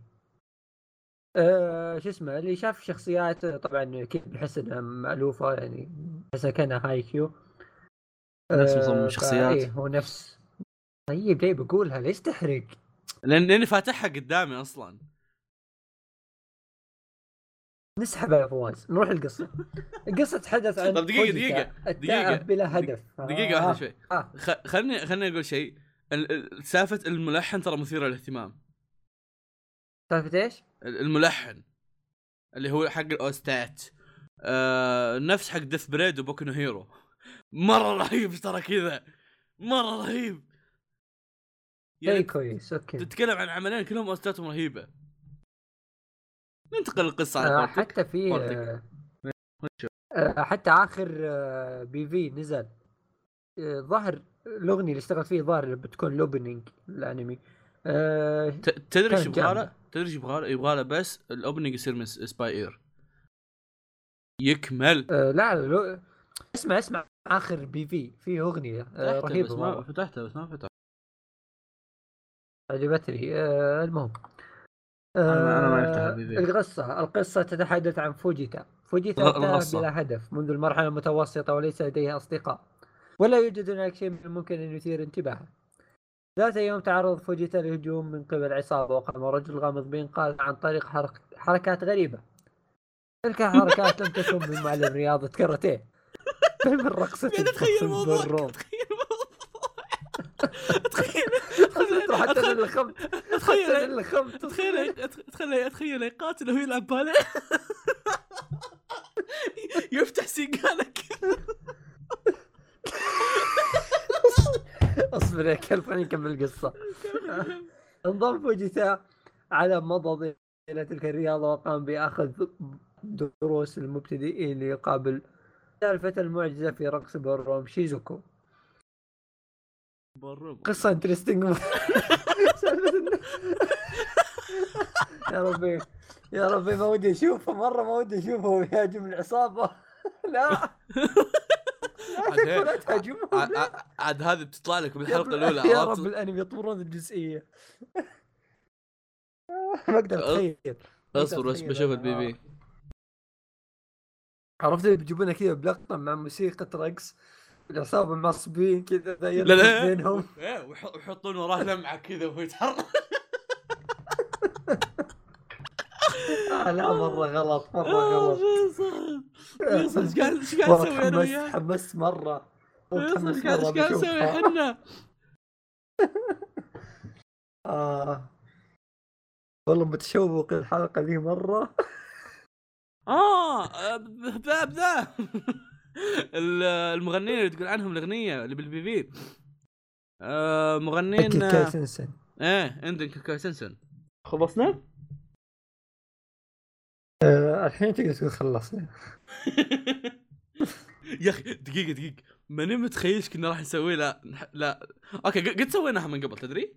Speaker 2: آه شو اسمه اللي شاف شخصيات آه، طبعا كيف بحس إنها مألوفة يعني بحسها كأنها هاي كيو.
Speaker 1: نفس
Speaker 2: آه،
Speaker 1: مصمم الشخصيات.
Speaker 2: فايه هو نفس. طيب ليه بقولها؟ ليش تحرق؟
Speaker 1: لأن لاني فاتحها قدامي أصلا.
Speaker 2: نسحب على فواز نروح القصة. القصة تتحدث عن
Speaker 1: طب دقيقة،
Speaker 2: التائه
Speaker 1: دقيقة،
Speaker 2: بلا هدف.
Speaker 1: دقيقة
Speaker 2: آه،
Speaker 1: واحدة شوي.
Speaker 2: آه.
Speaker 1: خلني خلني أقول شيء. سالفة الملحن ترى مثيرة للاهتمام.
Speaker 2: سالفة إيش؟
Speaker 1: الملحن. اللي هو حق الأوستات. آه نفس حق Death Parade و Boku Hero. مرة رهيب ترى كذا. مرة رهيب. يعني
Speaker 2: كويس okay
Speaker 1: تتكلم عن عملين كلهم أوستاتهم رهيبة. ننتقل للقصة على
Speaker 2: آه حتى في. آه آه حتى آخر آه PV نزل. ظهر الأغنية اللي اشتغلت فيه ظاهر اللي بتكون ال opening الأنمي
Speaker 1: آه تدري إيش
Speaker 2: كان
Speaker 1: يبغى له؟
Speaker 2: جامد.
Speaker 1: تدري إيش يبغى له؟ يبغى له بس ال opening يصير من Spyair يكمل
Speaker 2: آه لا لو... اسمع اسمع آخر PV فيه أغنية آه
Speaker 1: فتحته بس
Speaker 2: رهيبة
Speaker 1: ما
Speaker 2: مرة.
Speaker 1: فتحته بس ما فتحته
Speaker 2: عجبتني آه المهم
Speaker 1: أنا- أنا ما
Speaker 2: آه
Speaker 1: ال PV.
Speaker 2: القصة القصة تتحدث عن فوجيتا فوجيتا. بلا هدف منذ المرحلة المتوسطة وليس لديها أصدقاء ولا يوجد هناك شيء من الممكن أن يثير انتباهها ذات يوم تعرض فوجيتا لهجوم من قبل عصابة وقام رجل غامض بإنقاذ عن طريق حرك... حركات غريبة. تلك الحركات لم تكن من معلم رياضة كاراتيه بل من رقصة
Speaker 1: الموضوع
Speaker 2: بالروم.
Speaker 1: تخيل تخيل
Speaker 2: حتى اللي خمت
Speaker 1: تخيل
Speaker 2: اللي خمت
Speaker 1: تخيل تخيل تخيل يقاتل وهو يلعب باليه يفتح سيقالك
Speaker 2: اصبر يا كلب خليني نكمل القصة. انضم فوجيتا على مضض إلى تلك الرياضة وقام بأخذ دروس المبتدئين ليقابل سالفة المعجزة في رقص ballroom شيزوكو. قصة interesting يا ربي يا ربي ما ودي أشوفه مرة ما ودي أشوفه ويهاجم العصابة. لا. لا.
Speaker 1: عاد هذه بتطلع لك
Speaker 2: بالحلقة
Speaker 1: الأولى
Speaker 2: يا
Speaker 1: عرفت؟
Speaker 2: رب الأنمي يطورون الجزئية ما أقدر أتخيل
Speaker 1: أصبر بس
Speaker 2: تخيل
Speaker 1: بشوف. البي بي
Speaker 2: عرفت اللي بيجيبونها كذا بلقطة مع موسيقى رقص العصابة معصبين كذا
Speaker 1: لا لا
Speaker 2: بينهم
Speaker 1: إيه، ويح- ويحطون وراه لمعة كذا وهو يتحرك
Speaker 2: آه لا مرة غلط مرة
Speaker 1: آه،
Speaker 2: غلط.
Speaker 1: فيصل فيصل إيش قاعد إيش قاعد نسوي
Speaker 2: أنا
Speaker 1: وياك؟
Speaker 2: تحمست مرة. والله
Speaker 1: فيصل
Speaker 2: إيش
Speaker 1: قاعد
Speaker 2: مرة
Speaker 1: إيش قاعد نسوي إحنا؟
Speaker 2: آه. والله متشوق الحلقة ذي مرة.
Speaker 1: آه ذا ذا ال- المغنيين اللي تقول عنهم الأغنية اللي بالبي في. آه مغنيين
Speaker 2: كيكاي سنسن
Speaker 1: إيه عندك كيكاي سنسن خلصنا؟
Speaker 2: آه، الحين تقدر تقول خلصنا.
Speaker 1: يا أخي دقيقة دقيقة. ماني متخيلش كنا راح نسوي لا لا. أوكي قد سويناها من قبل تدري؟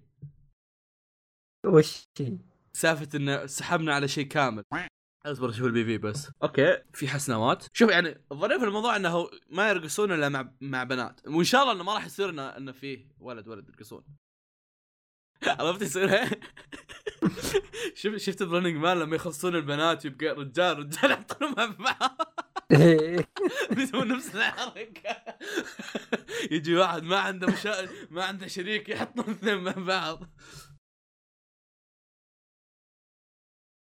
Speaker 2: وش؟ هي؟
Speaker 1: سالفة إن سحبنا على شيء كامل. أصبر أشوف ال PV بس. okay في حسنوات. شوف يعني الظريف الموضوع إنه ما يرقصون إلا مع مع بنات. وإن شاء الله إنه ما راح يصير إنه فيه ولد ولد يرقصون. عرفت يصير شوف شفت Running Man لما يخلصون البنات يبقى رجال رجال يحطونهم مع بعض يسوون نفس الحركه يجي واحد ما عنده مشا... ما عنده شريك يحطون اثنين مع بعض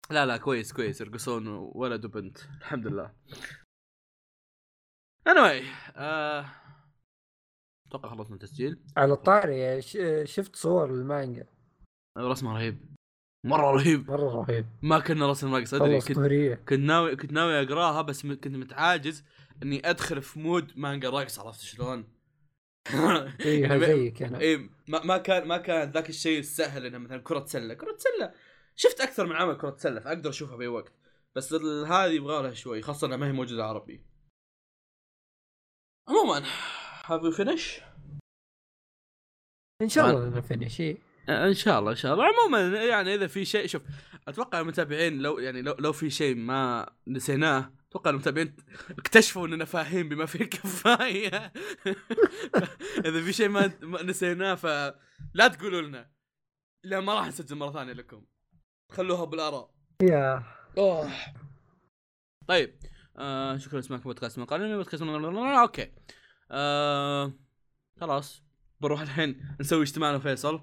Speaker 1: لا لا كويس كويس. يرقصون ولد وبنت. الحمد لله. Anyway آه... أتوقع خلصنا التسجيل.
Speaker 2: على الطاري شفت صور المانجا.
Speaker 1: رسمه رهيب. مرة رهيب.
Speaker 2: مرة رهيب.
Speaker 1: ما كنا رسم راقص
Speaker 2: أدري
Speaker 1: كنت كنت ناوي كنت ناوي أقراها بس م- كنت متعاجز إني أدخل في mood مانجا راقص عرفت شلون؟
Speaker 2: اي
Speaker 1: ما-
Speaker 2: زيك أنا
Speaker 1: اي ما, ما كان ما كان ذاك الشيء السهل إنه مثلا كرة سلة، كرة سلة شفت أكثر من عمل كرة سلة فأقدر أشوفها بأي وقت، بس هذه يبغى لها شوي خاصة إنها ما هي موجودة عربي. عموما have you finished؟
Speaker 2: إن شاء الله finish إيه.
Speaker 1: إن شاء الله إن شاء الله. عموما يعني إذا في شيء شوف أتوقع المتابعين لو يعني لو لو في شيء ما نسيناه أتوقع المتابعين اكتشفوا إننا فاهين بما فيه الكفاية. إذا في شيء ما ما نسيناه فلا تقولوا لنا. لا ما راح نسجل مرة ثانية لكم. خلوها بالآراء.
Speaker 2: يا.
Speaker 1: أوه. طيب. آه شكرا لسماعكم بودكاست من قليل بودكاست أوكي. آه خلاص. بنروح الحين نسوي اجتماع أنا وفيصل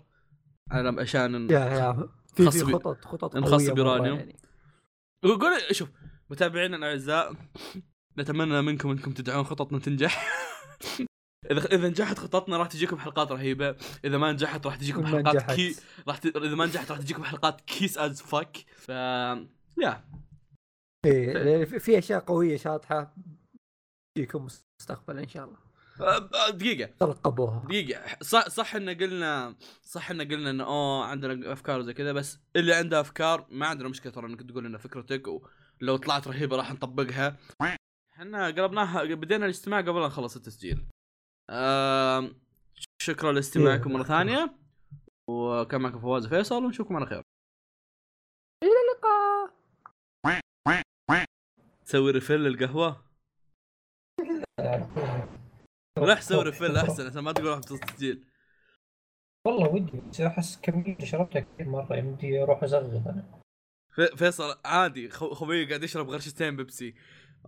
Speaker 1: على عشان
Speaker 2: يا يا في خطط خطط
Speaker 1: نخص بيرانيوم.
Speaker 2: يعني.
Speaker 1: قول شوف متابعينا الأعزاء نتمنى منكم أنكم تدعون خططنا تنجح. اذا إذا نجحت خططنا راح تجيكم حلقات رهيبة. إذا ما نجحت راح تجيكم حلقات
Speaker 2: نجحت.
Speaker 1: كي راح ت... إذا ما نجحت راح تجيكم حلقات كيس از فك ف يا.
Speaker 2: إيه لأن في- في أشياء قوية شاطحة. تجيكم مستقبلا إن شاء الله.
Speaker 1: دقيقة.
Speaker 2: ترقبوها
Speaker 1: دقيقة. صح صح إن قلنا صح إن قلنا انه أوه عندنا أفكار وزي كذا بس اللي عنده أفكار ما عندنا مشكلة ترى إنك تقول لنا فكرتك ولو طلعت رهيبة راح نطبقها. إحنا قلبناها بدينا الاجتماع قبل لا نخلص التسجيل. آم، شكرا لاستماعكم مرة ثانية. وكان معكم فواز فيصل ونشوفكم على خير.
Speaker 2: إلى اللقاء.
Speaker 1: تسوي refill للقهوة؟ لا سوي refill أحسن عشان ما تقول راح التسجيل
Speaker 3: والله ودي بس أحس كمية شربتها كثير مرة يمدي أروح أزغط أنا.
Speaker 1: في- فيصل عادي خو- خوي قاعد يشرب غرشتين بيبسي.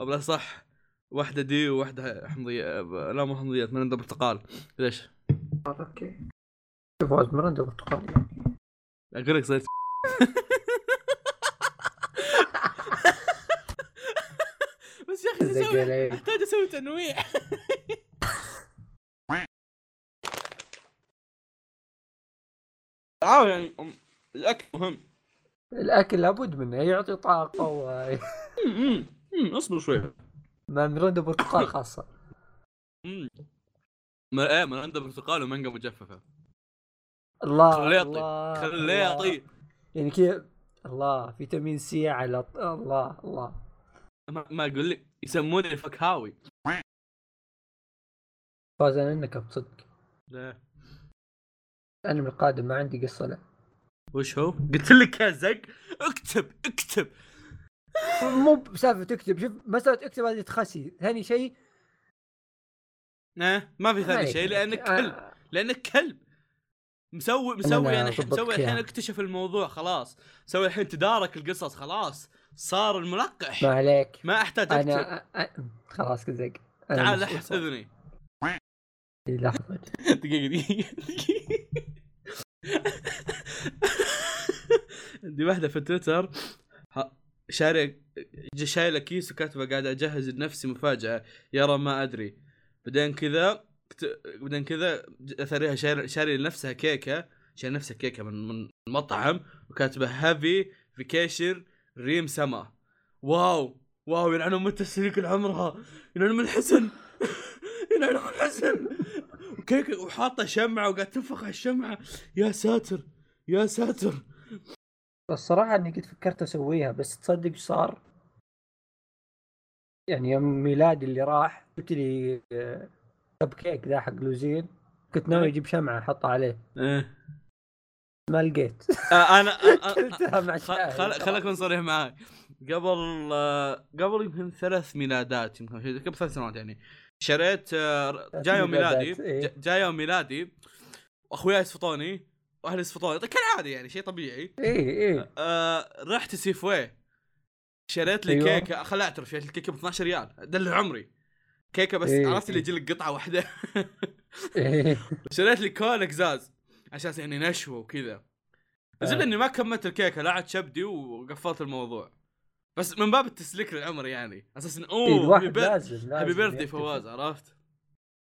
Speaker 1: أو لا صح واحدة دي وواحدة حمضية لا مو حمضيات من عنده برتقال. ليش؟
Speaker 2: أوكي. فواز مرندة برتقالي يعني.
Speaker 1: أقول لك صرت بس يا
Speaker 2: أخي.
Speaker 1: احتاج أسوي تنويع. آه يعني أم، الأكل مهم
Speaker 2: الأكل لابد منه يعطي طاقة و
Speaker 1: اصبر شوي
Speaker 2: مرندة برتقال
Speaker 1: خاصة. ما إيه ما عنده برتقال ومانجا مجففه
Speaker 2: الله
Speaker 1: خليه.
Speaker 2: الله
Speaker 1: خليه. يعطيه
Speaker 2: يعني كذا الله فيتامين سي على الله الله
Speaker 1: ما, ما أقول لك يسموني فكهاوي
Speaker 2: فاز أنا انك بصدق
Speaker 1: لا
Speaker 2: الانمي القادم ما عندي قصة له
Speaker 1: وش هو؟ قلت لك يا زق. اكتب اكتب.
Speaker 2: مو بسالفة تكتب شوف مسألة اكتب هذه تخسي. ثاني شيء
Speaker 1: نه ما في ثاني. شيء لأنك
Speaker 2: آه،
Speaker 1: كلب. لأنك كلب. مسوي مسوي يعني
Speaker 2: أضبطك
Speaker 1: مسوي الحين
Speaker 2: إياها.
Speaker 1: اكتشف الموضوع خلاص. مسوي الحين تدارك القصص خلاص. صار الملقح.
Speaker 2: ما عليك.
Speaker 1: ما أحتاج أكتب.
Speaker 2: أنا أ- أ- خلاص أنا
Speaker 1: تعال لحس. اذني
Speaker 2: لحظة.
Speaker 1: دقيقة دقيقة عندي واحدة في تويتر. ج- شايلة كيس وكاتبة قاعد أجهز لنفسي مفاجأة. يرى ما أدري. بعدين كذا بعدين كذا أثريها شاري شاري لنفسها كيكة. شاري نفسها كيكة من من مطعم. وكاتبة هافي فيكيشن ريم سما. واو واو يلعنون متى السريك عمرها يلعنون من الحزن. يلعنون من الحزن. وكيكه وحاطه شمعة وقاعد تنفخ على الشمعة. يا ساتر يا ساتر.
Speaker 2: الصراحة إني قد فكرت أسويها بس تصدق إيش صار؟ يعني يوم ميلادي اللي راح جبت لي آه، كب كيك ذا حق لوزين. كنت ناوي أجيب شمعة أحطها عليه.
Speaker 1: إيه.
Speaker 2: ما لقيت.
Speaker 1: آه، أنا
Speaker 2: كلتها مع
Speaker 1: خل
Speaker 2: شاي
Speaker 1: خل خل اكون صريح معاك قبل آه، قبل يمكن ثلاث ميلادات يمكن قبل ثلاث سنوات يعني. شريت آه،
Speaker 2: ثلاث
Speaker 1: جاي يوم ميلادي
Speaker 2: إيه.
Speaker 1: جاي يوم ميلادي واخوياي يصفطوني وأهلي يصفطوني. طيب كالعاده يعني شيء طبيعي.
Speaker 2: إيه إيه.
Speaker 1: آه رحت سيفوي. شريت لي
Speaker 2: أيوة.
Speaker 1: كيكة خلعت شريت لي كيكة ب 12 ريال. دل عمري. كيكة بس
Speaker 2: إيه.
Speaker 1: عرفت اللي يجي لك قطعة واحدة.
Speaker 2: إيه.
Speaker 1: شريت لي كول قزاز عشان يعني نشوه وكذا. الزبده
Speaker 2: آه.
Speaker 1: إني ما كملت الكيكة لعت شبدي وقفلت الموضوع. بس من باب التسليك للعمر يعني أساس انه
Speaker 2: إيه
Speaker 1: اوه هابي
Speaker 2: لازم
Speaker 1: بيرثدي. فواز عرفت؟